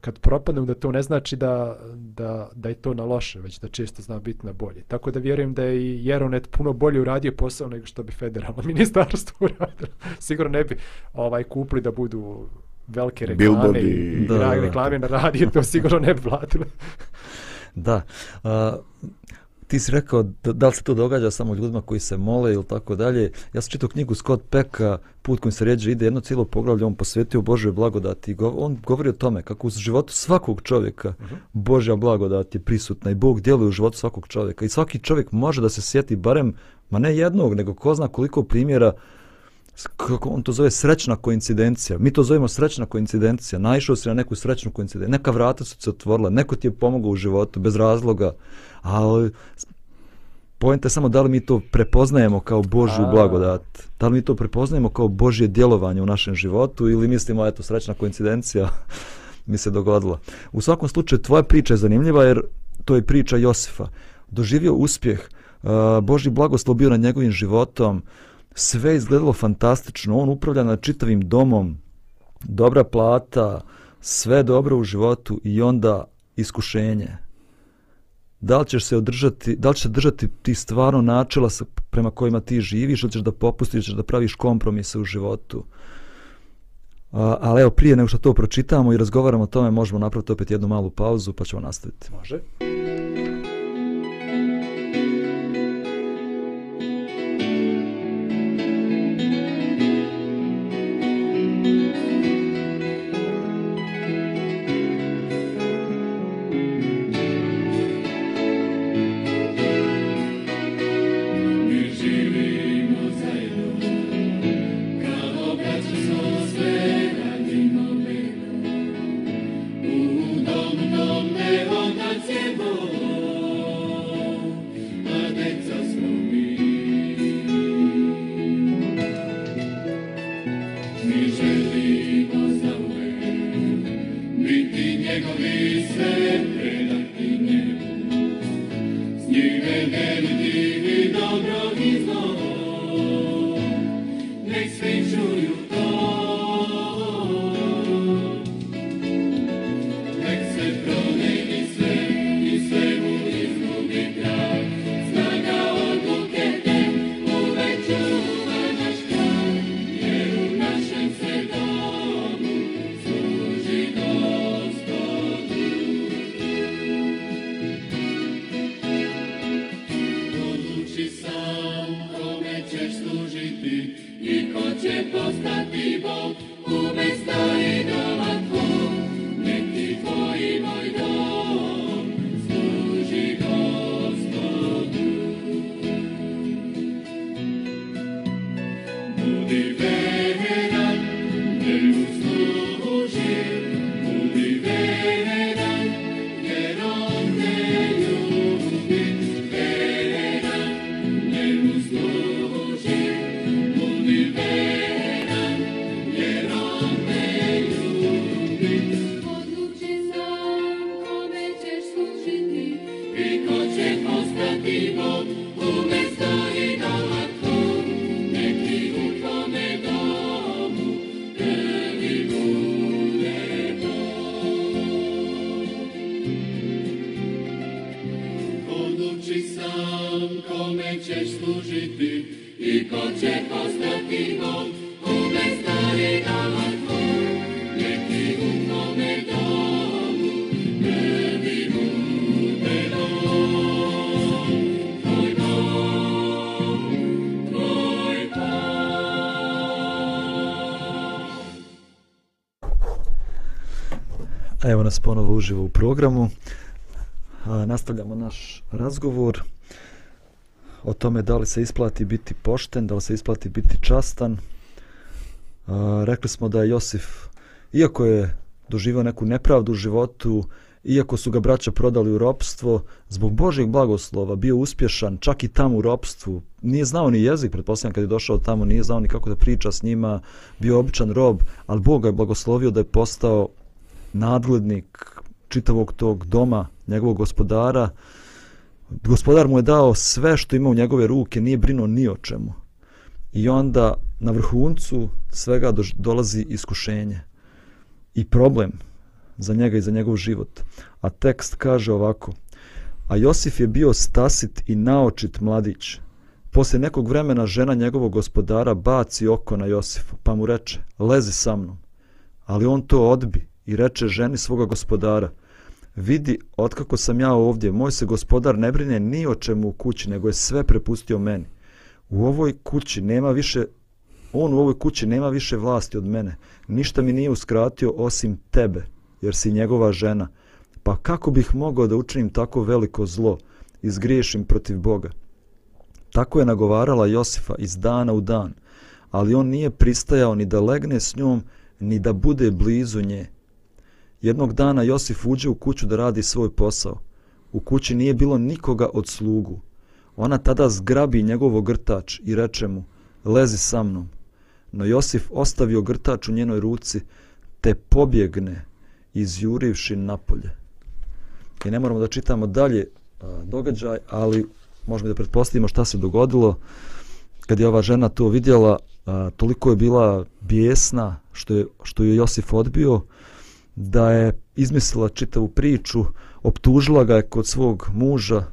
Speaker 3: kad propadnu da to ne znači da, da, da je to na loše, već da često zna biti na bolje. Tako da vjerujem da je i Jeronet puno bolje uradio posao nego što bi federalno ministarstvo uradilo. Sigurno ne bi ovaj kupili da budu velike reklame
Speaker 4: Billboardi.
Speaker 3: i
Speaker 2: Da,
Speaker 3: reklame na radiju, to sigurno ne bi platilo.
Speaker 2: Da. A, ti si rekao da, da li se to događa samo ljudima koji se mole ili tako dalje. Ja sam čitao knjigu Scott Pecka, Put kojim se rijeđe ide, jedno cijelo poglavlje, on posvetio Božoj blagodati. On govori o tome kako u životu svakog čovjeka uh -huh. Božja blagodat je prisutna i Bog djeluje u životu svakog čovjeka. I svaki čovjek može da se sjeti barem, ma ne jednog, nego ko zna koliko primjera s- kako on to zove srećna koincidencija. Mi to zovemo srećna koincidencija. Naišao si na neku srećnu koincidenciju. Neka vrata su se otvorila, neko ti je pomogao u životu bez razloga. Ali pojenta je samo da li mi to prepoznajemo kao Božju
Speaker 3: A.
Speaker 2: blagodat. Da li mi to prepoznajemo kao Božje djelovanje u našem životu ili mislimo, eto, srećna koincidencija mi se dogodila. U svakom slučaju, tvoja priča je zanimljiva jer to je priča Josifa. Doživio uspjeh, uh, Božji blagoslov bio na njegovim životom, sve izgledalo fantastično, on upravlja nad čitavim domom, dobra plata, sve dobro u životu i onda iskušenje. Da li ćeš se održati, da li ćeš držati ti stvarno načela sa, prema kojima ti živiš ili ćeš da popustiš, ćeš da praviš kompromise u životu. A, ali evo, prije nego što to pročitamo i razgovaramo o tome, možemo napraviti opet jednu malu pauzu, pa ćemo nastaviti.
Speaker 6: Može.
Speaker 2: Evo nas ponovo uživo u programu. A, nastavljamo naš razgovor o tome da li se isplati biti pošten, da li se isplati biti častan. A, rekli smo da je Josif, iako je doživio neku nepravdu u životu, iako su ga braća prodali u ropstvo, zbog Božjeg blagoslova bio uspješan čak i tamo u ropstvu. Nije znao ni jezik, pretpostavljam kad je došao tamo, nije znao ni kako da priča s njima, bio običan rob, ali Bog ga je blagoslovio da je postao nadglednik čitavog tog doma, njegovog gospodara. Gospodar mu je dao sve što ima u njegove ruke, nije brinuo ni o čemu. I onda na vrhuncu svega do, dolazi iskušenje i problem za njega i za njegov život. A tekst kaže ovako. A Josif je bio stasit i naočit mladić. Poslije nekog vremena žena njegovog gospodara baci oko na Josifa, pa mu reče, lezi sa mnom. Ali on to odbi i reče ženi svoga gospodara, vidi, otkako sam ja ovdje, moj se gospodar ne brine ni o čemu u kući, nego je sve prepustio meni. U ovoj kući nema više, on u ovoj kući nema više vlasti od mene. Ništa mi nije uskratio osim tebe, jer si njegova žena. Pa kako bih mogao da učinim tako veliko zlo i zgriješim protiv Boga? Tako je nagovarala Josifa iz dana u dan, ali on nije pristajao ni da legne s njom, ni da bude blizu nje. Jednog dana Josif uđe u kuću da radi svoj posao. U kući nije bilo nikoga od slugu. Ona tada zgrabi njegov ogrtač i reče mu, lezi sa mnom. No Josif ostavio grtač u njenoj ruci, te pobjegne, izjurivši napolje. I ne moramo da čitamo dalje a, događaj, ali možemo da pretpostavimo šta se dogodilo. Kad je ova žena to vidjela, a, toliko je bila bijesna što je, što je Josif odbio, da je izmislila čitavu priču, optužila ga je kod svog muža,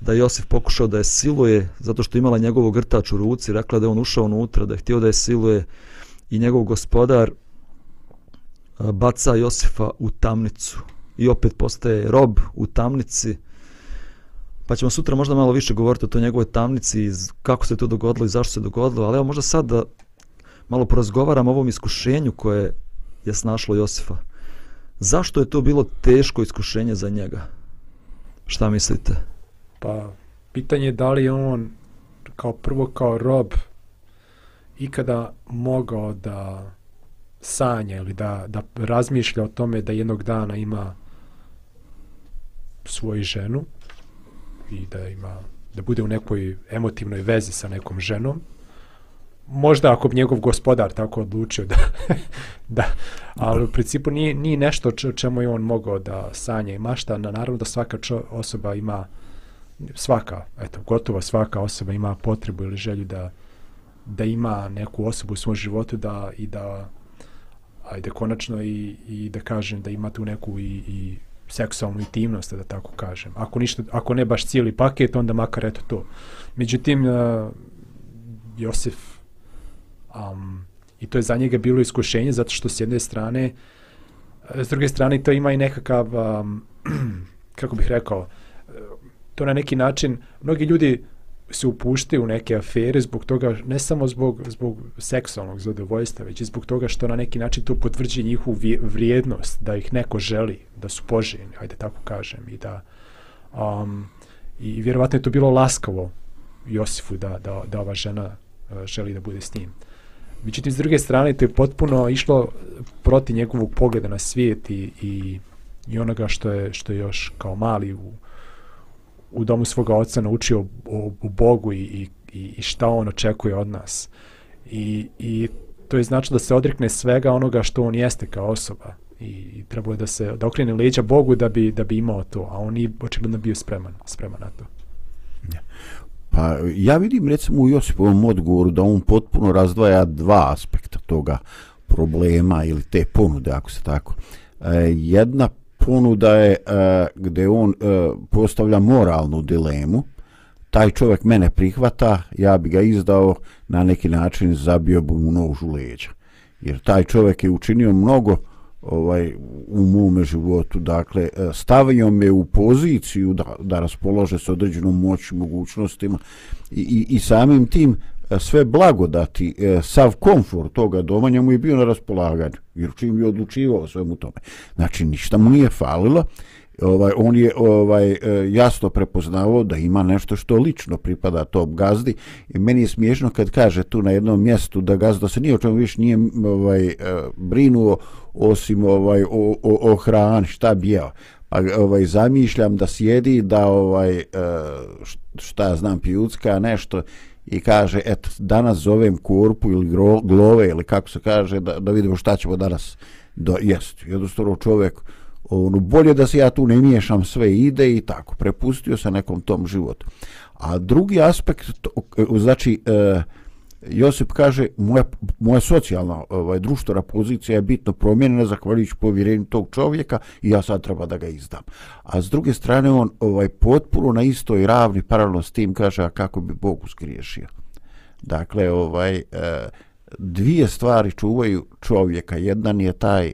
Speaker 2: da je Josif pokušao da je siluje zato što imala njegov grtač u ruci, rekla da je on ušao unutra, da je htio da je siluje i njegov gospodar baca Josifa u tamnicu i opet postaje rob u tamnici. Pa ćemo sutra možda malo više govoriti o toj njegovoj tamnici, i kako se to dogodilo i zašto se dogodilo, ali evo možda sad da malo porazgovaram o ovom iskušenju koje je snašlo Josifa. Zašto je to bilo teško iskušenje za njega? Šta mislite?
Speaker 3: Pa, pitanje je da li je on kao prvo kao rob ikada mogao da sanja ili da, da razmišlja o tome da jednog dana ima svoju ženu i da ima da bude u nekoj emotivnoj vezi sa nekom ženom možda ako bi njegov gospodar tako odlučio da, da ali u principu nije, nije nešto o čemu je on mogao da sanja i mašta, na, naravno da svaka čo, osoba ima svaka, eto, gotovo svaka osoba ima potrebu ili želju da da ima neku osobu u svom životu da i da ajde konačno i, i da kažem da ima tu neku i, i seksualnu intimnost, da tako kažem. Ako, ništa, ako ne baš cijeli paket, onda makar eto to. Međutim, eh, uh, Josif um, i to je za njega bilo iskušenje zato što s jedne strane s druge strane to ima i nekakav um, kako bih rekao to na neki način mnogi ljudi se upuštaju u neke afere zbog toga, ne samo zbog, zbog seksualnog zadovoljstva, već i zbog toga što na neki način to potvrđuje njihovu vrijednost, da ih neko želi, da su poželjni, hajde tako kažem, i da um, i vjerovatno je to bilo laskavo Josifu da, da, da ova žena uh, želi da bude s njim. Međutim, s druge strane, to je potpuno išlo proti njegovog pogleda na svijet i, i, i onoga što je, što je još kao mali u, u domu svoga oca naučio o, o Bogu i, i, i šta on očekuje od nas. I, I to je znači da se odrekne svega onoga što on jeste kao osoba. I, i trebalo je da se da okrene leđa Bogu da bi, da bi imao to, a on nije očigledno bio spreman, spreman na to.
Speaker 4: Pa ja vidim recimo u Josipovom odgovoru da on potpuno razdvaja dva aspekta toga problema ili te ponude, ako se tako. E, jedna ponuda je e, gdje on e, postavlja moralnu dilemu taj čovjek mene prihvata ja bi ga izdao na neki način zabio bi mu nož u leđa jer taj čovjek je učinio mnogo ovaj u mome životu dakle e, stavio me u poziciju da, da raspolože s određenom moći mogućnostima i, i, i samim tim e, sve blagodati, e, sav komfort toga doma njemu je bio na raspolaganju, jer čim je odlučivao svemu tome. Znači, ništa mu nije falilo, ovaj, on je ovaj e, jasno prepoznavao da ima nešto što lično pripada tom gazdi i meni je smiješno kad kaže tu na jednom mjestu da gazda se nije o čemu više nije ovaj, e, brinuo osim ovaj, o, o, o hrani, šta bi jeo. Pa ovaj, zamišljam da sjedi, da ovaj, e, šta ja znam, pijucka, nešto, i kaže, eto, danas zovem korpu ili glove ili kako se kaže, da, da vidimo šta ćemo danas do, jest. Jednostavno čovjek, ono, bolje da se ja tu ne miješam sve ide i tako, prepustio se nekom tom životu. A drugi aspekt, to, e, znači, e, Josip kaže, moja, moja socijalna ovaj, društvena pozicija je bitno promjenjena zahvaljujući povjerenju tog čovjeka i ja sad treba da ga izdam. A s druge strane, on ovaj potpuno na istoj ravni paralelno s tim kaže, a kako bi Bog uskriješio. Dakle, ovaj, e, dvije stvari čuvaju čovjeka. Jedan je taj e,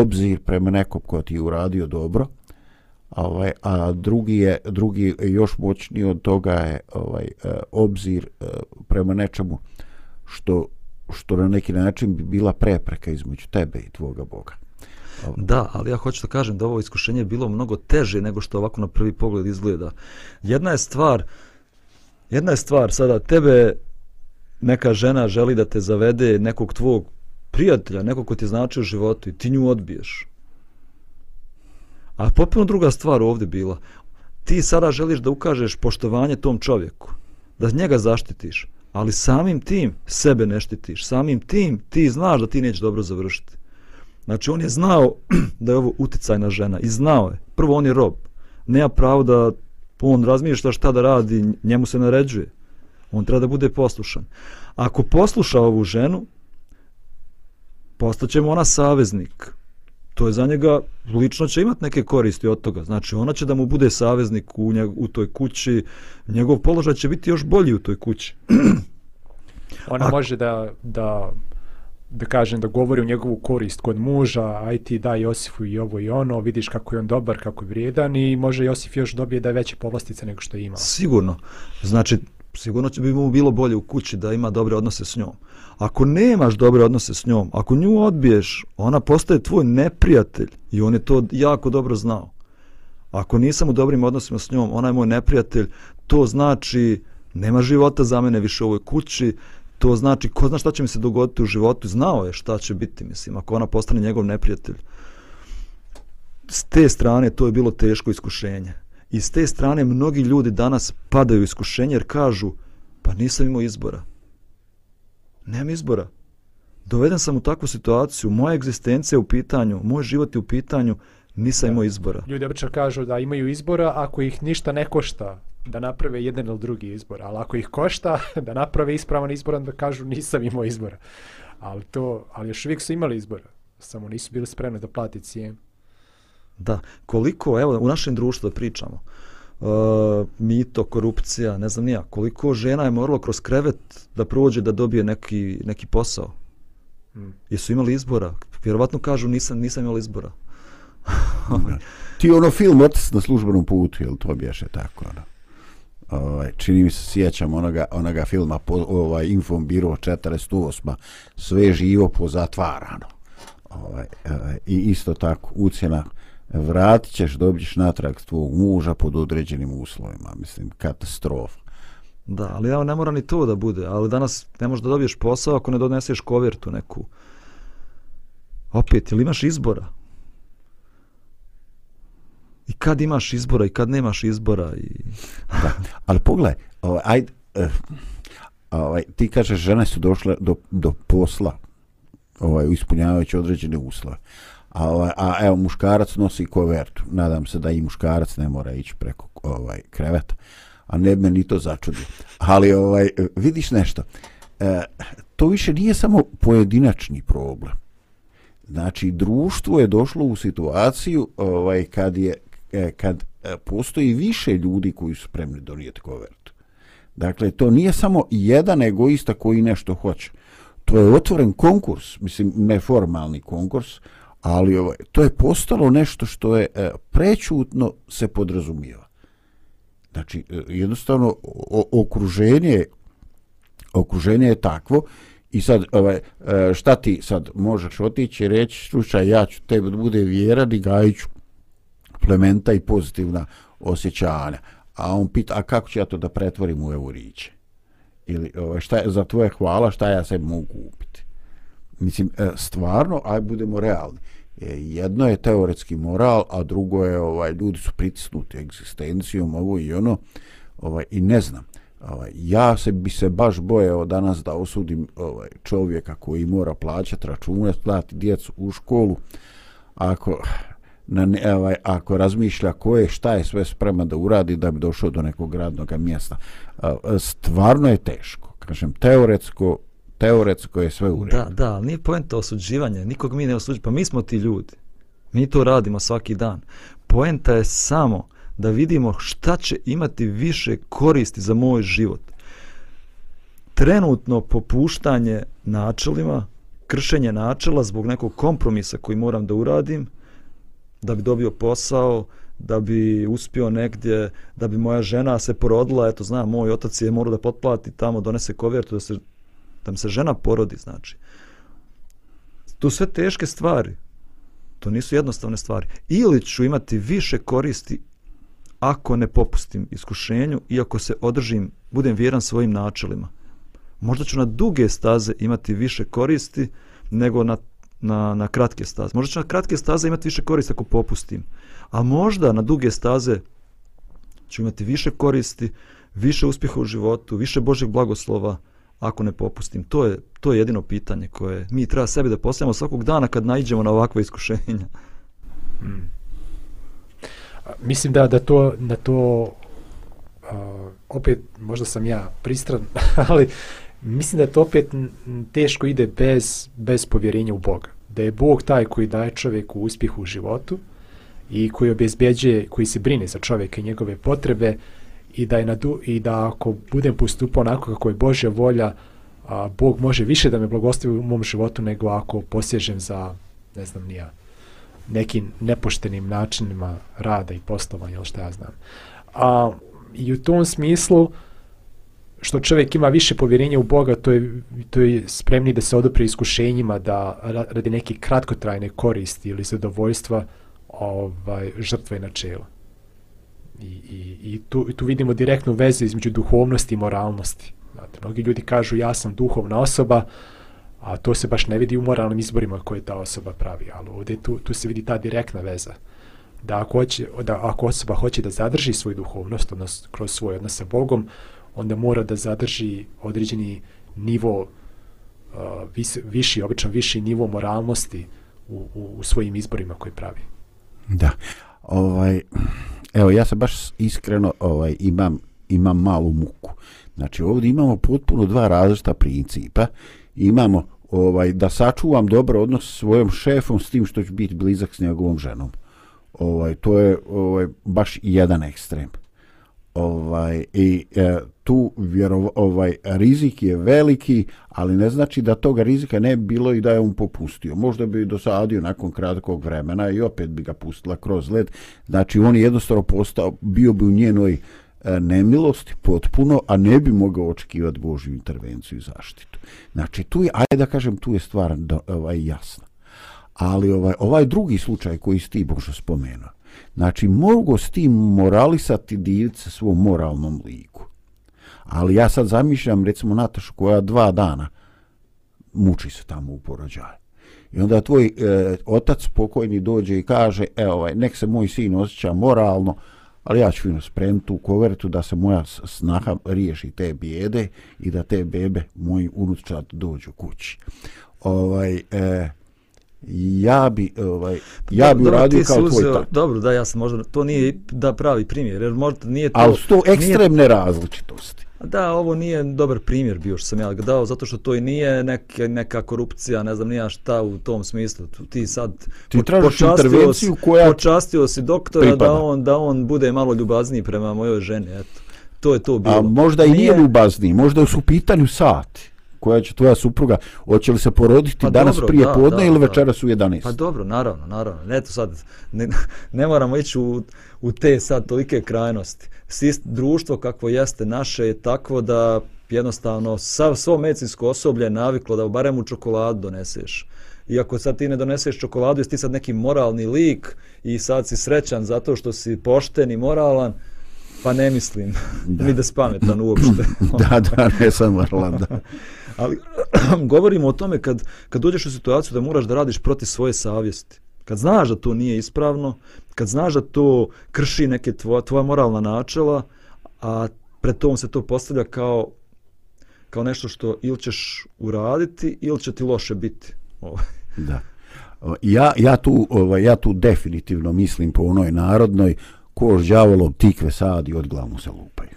Speaker 4: obzir prema nekom ko ti je uradio dobro, ovaj a drugi je drugi još moćniji od toga je ovaj e, obzir e, prema nečemu što što na neki način bi bila prepreka između tebe i tvoga Boga.
Speaker 2: Da, ali ja hoću da kažem da ovo iskušenje je bilo mnogo teže nego što ovako na prvi pogled izgleda. Jedna je stvar, jedna je stvar sada tebe neka žena želi da te zavede nekog tvog prijatelja, neko ko ti znači u životu i ti nju odbiješ. A potpuno druga stvar ovdje bila. Ti sada želiš da ukažeš poštovanje tom čovjeku, da njega zaštitiš, ali samim tim sebe ne štitiš. Samim tim ti znaš da ti neće dobro završiti. Znači on je znao da je ovo uticajna žena i znao je. Prvo on je rob. Nema pravo da on razmišlja šta da radi, njemu se naređuje. On treba da bude poslušan. Ako posluša ovu ženu, postaće mu ona saveznik to je za njega lično će imati neke koristi od toga. Znači ona će da mu bude saveznik u, njeg, u toj kući, njegov položaj će biti još bolji u toj kući.
Speaker 3: ona A... može da, da da kažem, da govori u njegovu korist kod muža, aj ti daj Josifu i ovo i ono, vidiš kako je on dobar, kako je vrijedan i može Josif još dobije da je veće povlastice nego što je imao.
Speaker 2: Sigurno. Znači, sigurno će bi mu bilo bolje u kući da ima dobre odnose s njom. Ako nemaš dobre odnose s njom, ako nju odbiješ, ona postaje tvoj neprijatelj i on je to jako dobro znao. Ako nisam u dobrim odnosima s njom, ona je moj neprijatelj, to znači nema života za mene više u ovoj kući, to znači ko zna šta će mi se dogoditi u životu, znao je šta će biti, mislim, ako ona postane njegov neprijatelj. S te strane to je bilo teško iskušenje. I s te strane mnogi ljudi danas padaju iskušenje jer kažu pa nisam imao izbora. Nemam izbora. Doveden sam u takvu situaciju, moja egzistencija je u pitanju, moj život je u pitanju, nisam imao izbora.
Speaker 3: Ljudi obično kažu da imaju izbora ako ih ništa ne košta da naprave jedan ili drugi izbor, ali ako ih košta da naprave ispravan izbor, onda kažu nisam imao izbora. Ali to, ali još uvijek su imali izbora, samo nisu bili spremni da plati cijenu.
Speaker 2: Da, koliko, evo, u našem društvu da pričamo, uh, mito, korupcija, ne znam nija, koliko žena je moralo kroz krevet da prođe da dobije neki, neki posao.
Speaker 3: Hmm.
Speaker 2: Jesu imali izbora? Vjerovatno kažu nisam, nisam imali izbora.
Speaker 4: Ti ono film Otac na službenom putu, jel to bješe tako, ono? Ovaj, čini mi se sjećam onoga, onoga filma po, ovaj, Infom Biro 48. Sve živo pozatvarano. Ovaj, ovaj, I isto tako, ucjena vratit ćeš, dobit ćeš natrag tvog muža pod određenim uslovima. Mislim, katastrofa.
Speaker 2: Da, ali ja ne mora ni to da bude, ali danas ne možeš da dobiješ posao ako ne doneseš kovertu neku. Opet, ili imaš izbora? I kad imaš izbora i kad nemaš izbora i...
Speaker 4: da. Ali pogledaj, ovaj, ajde, uh, ovaj, ti kažeš žene su došle do, do posla ovaj, ispunjavajući određene uslove. A, ovaj, a evo, muškarac nosi kovertu. Nadam se da i muškarac ne mora ići preko ovaj kreveta. A ne me ni to začudio. Ali ovaj, vidiš nešto. E, to više nije samo pojedinačni problem. Znači, društvo je došlo u situaciju ovaj, kad je e, kad e, postoji više ljudi koji su spremni donijeti kovertu. Dakle, to nije samo jedan egoista koji nešto hoće. To je otvoren konkurs, mislim, neformalni konkurs, ali ovaj, to je postalo nešto što je e, se podrazumijeva. Znači, e, jednostavno, o, okruženje, okruženje je takvo i sad, ovaj, e, šta ti sad možeš otići i reći, slušaj, ja ću tebi da bude vjeran i gajiću plementa i pozitivna osjećanja. A on pita, a kako ću ja to da pretvorim u euriće? Ili ovaj, šta je, za tvoje hvala, šta ja se mogu kupiti? Mislim, e, stvarno, aj budemo realni. E, jedno je teoretski moral, a drugo je, ovaj, ljudi su pritisnuti egzistencijom, ovo i ono, ovaj, i ne znam. Ovaj, ja se bi se baš bojao danas da osudim ovaj, čovjeka koji mora plaćati račune, plati djecu u školu, ako na ne, ovaj, ako razmišlja ko je šta je sve spreman da uradi da bi došao do nekog radnog mjesta. Stvarno je teško. Kažem, teoretsko, teoretsko je sve u redu.
Speaker 2: Da, da, ali nije poenta osuđivanja. Nikog mi ne osuđujemo. Pa mi smo ti ljudi. Mi to radimo svaki dan. Poenta je samo da vidimo šta će imati više koristi za moj život. Trenutno popuštanje načelima, kršenje načela zbog nekog kompromisa koji moram da uradim, da bi dobio posao, da bi uspio negdje, da bi moja žena se porodila, eto znam, moj otac je morao da potplati tamo, donese kovertu da se da mi se žena porodi, znači. To sve teške stvari. To nisu jednostavne stvari. Ili ću imati više koristi ako ne popustim iskušenju i ako se održim, budem vjeran svojim načelima. Možda ću na duge staze imati više koristi nego na na, na kratke staze. Možda ću na kratke staze imati više koristi ako popustim. A možda na duge staze ću imati više koristi, više uspjeha u životu, više Božeg blagoslova ako ne popustim. To je, to je jedino pitanje koje mi treba sebi da postavimo svakog dana kad naiđemo na ovakve iskušenja.
Speaker 3: Hmm. Mislim da da to da to uh, opet možda sam ja pristran, ali mislim da to opet teško ide bez, bez povjerenja u Boga. Da je Bog taj koji daje čovjeku uspjeh u životu i koji obezbeđuje, koji se brine za čovjeka i njegove potrebe i da, je na du, i da ako budem postupao onako kako je Božja volja, a, Bog može više da me blagoslovi u mom životu nego ako posježem za, ne znam, nija, nekim nepoštenim načinima rada i poslovanja, ili šta ja znam. A, I u tom smislu, što čovjek ima više povjerenja u Boga, to je, to je spremni da se odopre iskušenjima, da radi neke kratkotrajne koristi ili zadovoljstva ovaj, žrtve načela. I, i, i, tu, i tu vidimo direktnu vezu između duhovnosti i moralnosti. Znate, mnogi ljudi kažu ja sam duhovna osoba, a to se baš ne vidi u moralnim izborima koje ta osoba pravi, ali ovdje tu, tu se vidi ta direktna veza. Da ako, hoće, da ako osoba hoće da zadrži svoju duhovnost, odnos, kroz svoj odnos sa Bogom, onda mora da zadrži određeni nivo, uh, vis, viši, obično viši nivo moralnosti u, u, u svojim izborima koje pravi.
Speaker 4: Da. Ovaj, evo, ja se baš iskreno ovaj, imam, imam malu muku. Znači, ovdje imamo potpuno dva različita principa. Imamo ovaj, da sačuvam dobar odnos s svojom šefom s tim što ću biti blizak s njegovom ženom. Ovaj, to je ovaj, baš jedan ekstrem. Ovaj, I e, tu vjero, ovaj, rizik je veliki, ali ne znači da toga rizika ne bi bilo i da je on popustio. Možda bi dosadio nakon kratkog vremena i opet bi ga pustila kroz led. Znači on je jednostavno postao, bio bi u njenoj e, nemilosti potpuno, a ne bi mogao očekivati Božju intervenciju i zaštitu. Znači tu je, ajde da kažem, tu je stvar do, ovaj, jasna. Ali ovaj, ovaj drugi slučaj koji si ti Božo spomenuo, znači mogu s tim moralisati divce svom moralnom liku. Ali ja sad zamišljam recimo Natašu koja dva dana muči se tamo u porođaju. I onda tvoj e, otac pokojni dođe i kaže, e ovaj, nek se moj sin osjeća moralno, ali ja ću im spremiti tu kovertu da se moja snaha riješi te bijede i da te bebe, moji unučad, dođu kući. Ovaj, e, ja bi, ovaj, ja bi
Speaker 2: Dobro,
Speaker 4: uradio
Speaker 2: si
Speaker 4: kao tvoj tata.
Speaker 2: Dobro, da, ja sam možda, to nije da pravi primjer, jer možda nije to...
Speaker 4: Ali su to
Speaker 2: nije-
Speaker 4: ekstremne različitosti.
Speaker 2: Da, ovo nije dobar primjer bio što sam ja ga dao, zato što to i nije neka, neka korupcija, ne znam nija šta u tom smislu. Ti sad
Speaker 4: Ti
Speaker 2: po-
Speaker 4: tražiš
Speaker 2: počastio
Speaker 4: intervenciju
Speaker 2: si-
Speaker 4: koja
Speaker 2: počastio si doktora
Speaker 4: pripada.
Speaker 2: da on, da on bude malo ljubazniji prema mojoj ženi, eto. To je to bilo.
Speaker 4: A možda i nije ljubazni, možda su u pitanju sati koja će tvoja supruga, hoće li se poroditi
Speaker 2: Pa
Speaker 4: danas
Speaker 2: dobro,
Speaker 4: prije
Speaker 2: da,
Speaker 4: podne
Speaker 2: da,
Speaker 4: ili
Speaker 2: da.
Speaker 4: večeras u 11?
Speaker 2: Pa dobro, naravno, naravno. Eto sad, ne, ne moramo ići u, u te sad tolike krajnosti. Sist, društvo kakvo jeste naše je takvo da jednostavno sav, svo medicinsko osoblje je naviklo da barem u čokoladu doneseš. Iako sad ti ne doneseš čokoladu, jesi ti sad neki moralni lik i sad si srećan zato što si pošten i moralan, pa ne mislim da. ni da si pametan uopšte.
Speaker 4: da, da, ne sam moralan, da.
Speaker 2: Ali govorimo o tome kad, kad dođeš u situaciju da moraš da radiš protiv svoje savjesti. Kad znaš da to nije ispravno, kad znaš da to krši neke tvoja, tvoja moralna načela, a pred tom se to postavlja kao, kao nešto što ili ćeš uraditi ili će ti loše biti. Ovaj.
Speaker 4: Da. Ja, ja, tu, ovaj, ja tu definitivno mislim po onoj narodnoj kož đavolom tikve sadi od glavu se lupaju.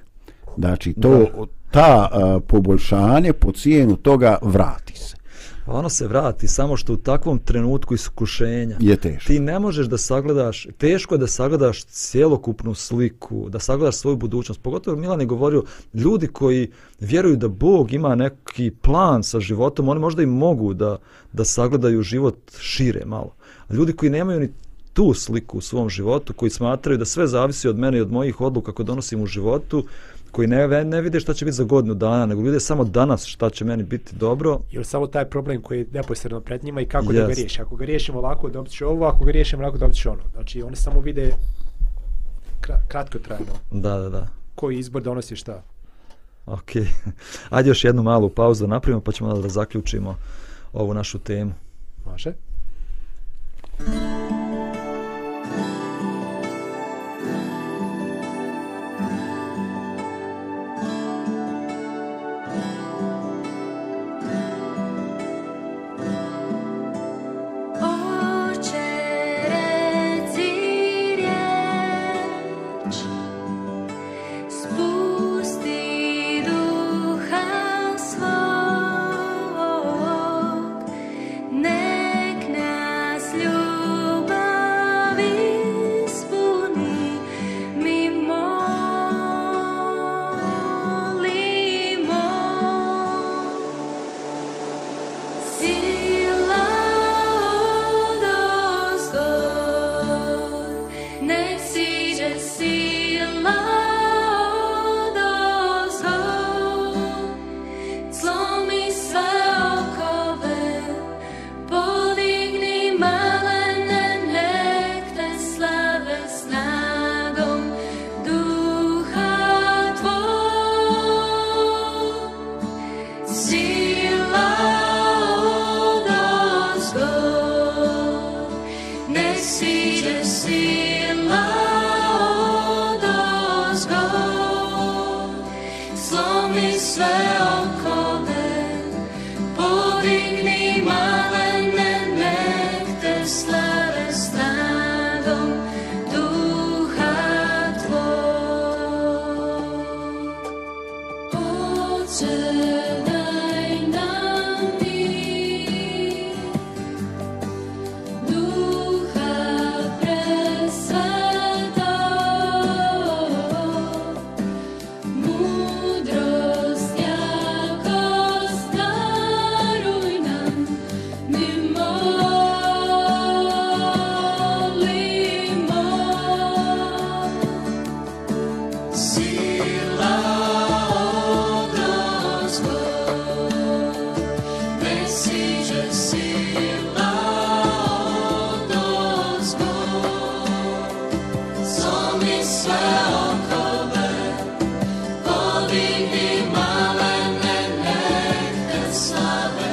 Speaker 4: Znači, to, ta a, poboljšanje po cijenu toga vrati se.
Speaker 2: Ono se vrati, samo što u takvom trenutku iskušenja
Speaker 4: Je teško.
Speaker 2: ti ne možeš da sagledaš, teško je da sagledaš cjelokupnu sliku, da sagledaš svoju budućnost. Pogotovo Milan je govorio, ljudi koji vjeruju da Bog ima neki plan sa životom, oni možda i mogu da, da sagledaju život šire malo. A ljudi koji nemaju ni tu sliku u svom životu, koji smatraju da sve zavisi od mene i od mojih odluka koje donosim u životu, koji ne, ne vide šta će biti za godinu dana, nego vide samo danas šta će meni biti dobro,
Speaker 3: Ili samo taj problem koji je neposredno pred njima i kako da ga riješi. Ako ga riješimo ovako, dobit ću ovo, ako ga riješimo ovako, dobit ću ono. Znači, oni samo vide kra kratko trajno
Speaker 2: da, da, da.
Speaker 3: koji izbor donosi šta.
Speaker 2: Ok. Ajde još jednu malu pauzu da napravimo pa ćemo da zaključimo ovu našu temu.
Speaker 3: Može?
Speaker 6: Oče,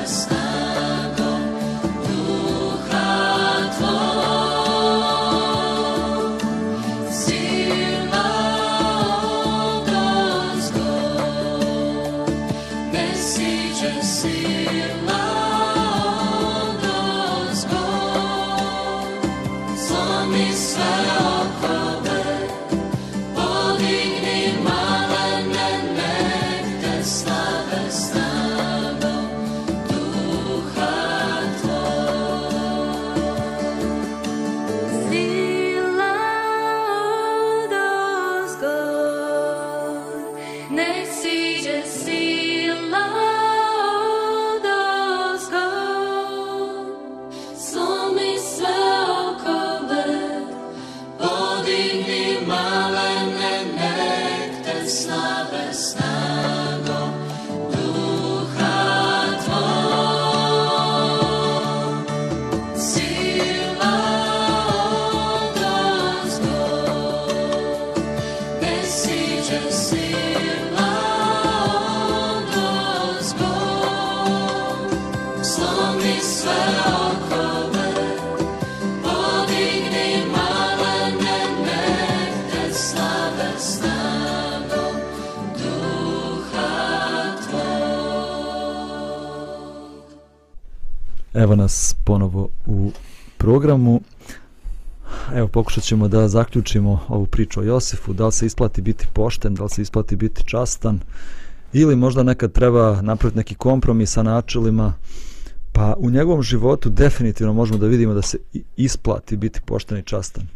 Speaker 2: us. Programu. Evo pokušat ćemo da zaključimo ovu priču o Josifu, da li se isplati biti pošten, da li se isplati biti častan ili možda nekad treba napraviti neki kompromis sa načelima. Pa u njegovom životu definitivno možemo da vidimo da se isplati biti pošten i častan.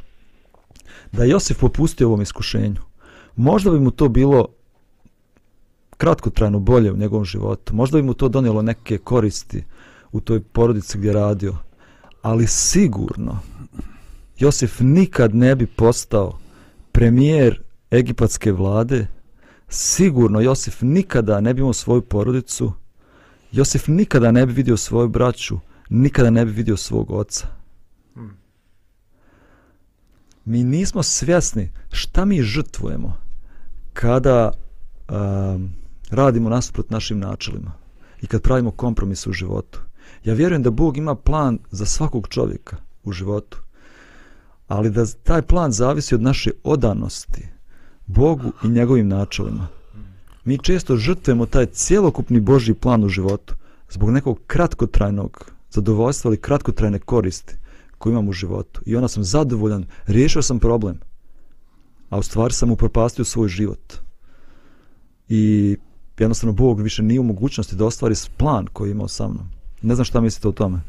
Speaker 2: Da je Josif popustio ovom iskušenju, možda bi mu to bilo kratkotrajno bolje u njegovom životu, možda bi mu to donijelo neke koristi u toj porodici gdje radio, ali sigurno Josif nikad ne bi postao premijer egipatske vlade, sigurno Josif nikada ne bi imao svoju porodicu, Josif nikada ne bi vidio svoju braću, nikada ne bi vidio svog oca. Mi nismo svjesni šta mi žrtvujemo kada um, radimo nasuprot našim načelima i kad pravimo kompromis u životu. Ja vjerujem da Bog ima plan za svakog čovjeka u životu, ali da taj plan zavisi od naše odanosti Bogu i njegovim načelima. Mi često žrtvujemo taj cjelokupni Božji plan u životu zbog nekog kratkotrajnog zadovoljstva ili kratkotrajne koristi koju imam u životu. I onda sam zadovoljan, riješio sam problem, a u stvari sam upropastio svoj život. I jednostavno Bog više nije u mogućnosti da ostvari plan koji je imao sa mnom. Ne znam šta mislite o tome.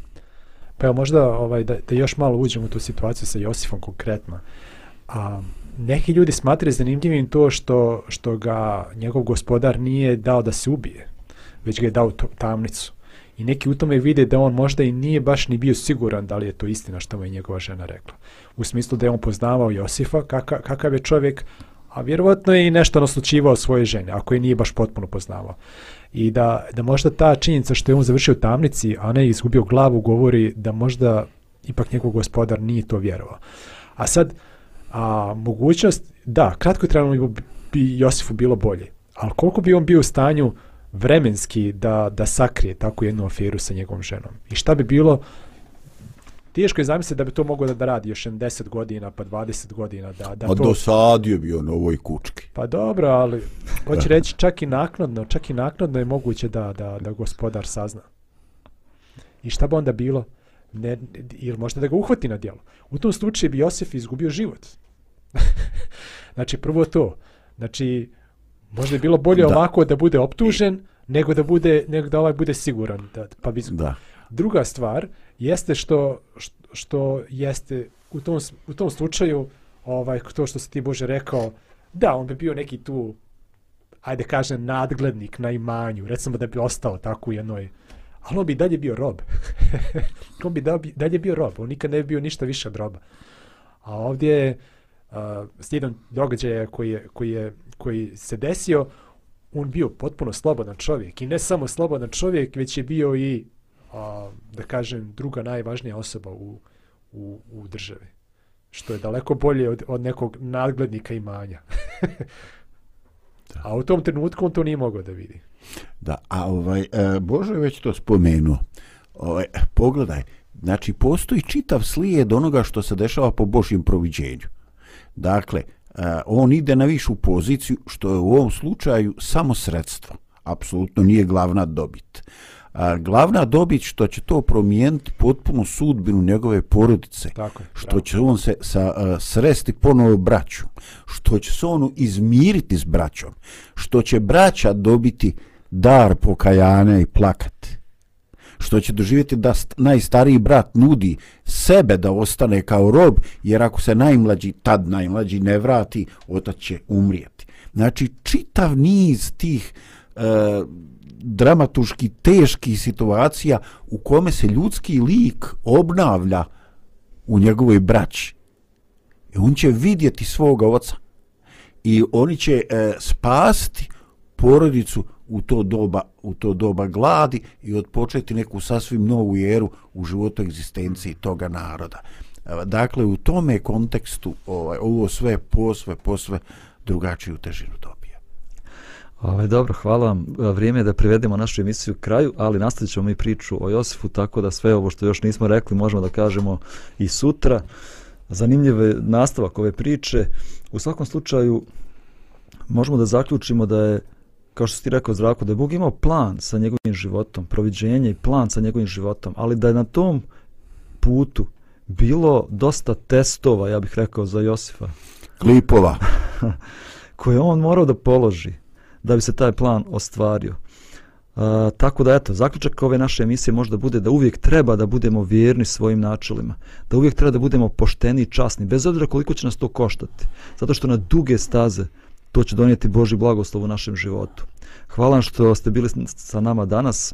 Speaker 3: Pa evo možda ovaj, da, da još malo uđemo u tu situaciju sa Josifom konkretno. A, neki ljudi smatraju zanimljivim to što, što ga njegov gospodar nije dao da se ubije, već ga je dao u to- tamnicu. I neki u tome vide da on možda i nije baš ni bio siguran da li je to istina što mu je njegova žena rekla. U smislu da je on poznavao Josifa, kaka, kakav je čovjek, a vjerovatno je i nešto naslučivao svoje žene, ako je nije baš potpuno poznavao. I da, da možda ta činjenica što je on završio u tamnici, a ne izgubio glavu, govori da možda ipak njegov gospodar nije to vjerovao. A sad, a, mogućnost, da, kratko je trebalo bi Josifu bilo bolje, ali koliko bi on bio u stanju vremenski da, da sakrije takvu jednu aferu sa njegovom ženom? I šta bi bilo, teško je zamisliti da bi to mogao da, da radi još 10 godina, pa 20 godina. Da, da
Speaker 4: A
Speaker 3: to...
Speaker 4: dosadio bi on ovoj kučki.
Speaker 3: Pa dobro, ali hoće reći čak i naknadno, čak i naknadno je moguće da, da, da gospodar sazna. I šta bi onda bilo? Ne, ili možda da ga uhvati na djelo. U tom slučaju bi Josef izgubio život. znači, prvo to. Znači, možda je bilo bolje
Speaker 4: Da.
Speaker 3: ovako da bude optužen, nego da bude nego da ovaj bude siguran da pa bi
Speaker 4: Da.
Speaker 3: Druga stvar jeste što, što, jeste u tom, u tom slučaju ovaj, to što si ti Bože rekao, da, on bi bio neki tu, ajde kažem, nadglednik na imanju, recimo da bi ostao tako u jednoj, ali on bi dalje bio rob. on bi da- dalje bio rob, on nikad ne bi bio ništa više od roba. A ovdje je uh, slijedom događaja koji, je, koji, je, koji se desio, on bio potpuno slobodan čovjek. I ne samo slobodan čovjek, već je bio i, a, da kažem, druga najvažnija osoba u, u, u državi. Što je daleko bolje od, od nekog nadglednika imanja. A u tom trenutku on to nije mogao da vidi.
Speaker 4: Da, a ovaj, e, Božo je već to spomenuo. Ovaj, pogledaj, znači postoji čitav slijed onoga što se dešava po Božjem proviđenju. Dakle, e, on ide na višu poziciju, što je u ovom slučaju samo sredstvo. Apsolutno nije glavna dobit. A, glavna dobit što će to promijeniti potpuno sudbinu njegove porodice.
Speaker 3: Tako je,
Speaker 4: Što će on se sa, uh, sresti ponovo braću. Što će se on izmiriti s braćom. Što će braća dobiti dar pokajanja i plakati. Što će doživjeti da st- najstariji brat nudi sebe da ostane kao rob, jer ako se najmlađi, tad najmlađi ne vrati, otac će umrijeti. Znači, čitav niz tih e, E, dramatuški teških situacija u kome se ljudski lik obnavlja u njegovoj braći. I on će vidjeti svoga oca. I oni će e, spasti porodicu u to doba u to doba gladi i odpočeti neku sasvim novu eru u životu egzistenciji toga naroda. E, dakle, u tome kontekstu ovaj, ovo sve posve, posve drugačiju težinu dobija.
Speaker 2: Ove, dobro, hvala vam. E, Vrijeme je da privedemo našu emisiju kraju, ali nastavit ćemo mi priču o Josifu, tako da sve ovo što još nismo rekli možemo da kažemo i sutra. Zanimljiv je nastavak ove priče. U svakom slučaju možemo da zaključimo da je, kao što si ti rekao Zdravko, da je Bog imao plan sa njegovim životom, proviđenje i plan sa njegovim životom, ali da je na tom putu bilo dosta testova, ja bih rekao, za Josifa
Speaker 4: Klipova.
Speaker 2: koje je on morao da položi da bi se taj plan ostvario. Uh, tako da eto, zaključak ove naše emisije možda bude da uvijek treba da budemo vjerni svojim načelima, da uvijek treba da budemo pošteni i časni, bez obzira koliko će nas to koštati, zato što na duge staze to će donijeti Boži blagoslov u našem životu. Hvala vam što ste bili sa nama danas.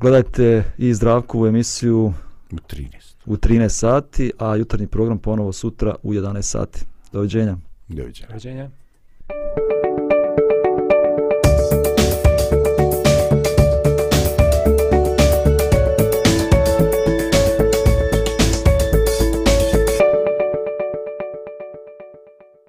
Speaker 2: Gledajte i Zdravkovu emisiju
Speaker 4: U 13.
Speaker 2: u 13 sati, a jutarnji program ponovo sutra u 11 sati. Doviđenja.
Speaker 4: Doviđenja.
Speaker 3: Doviđenja.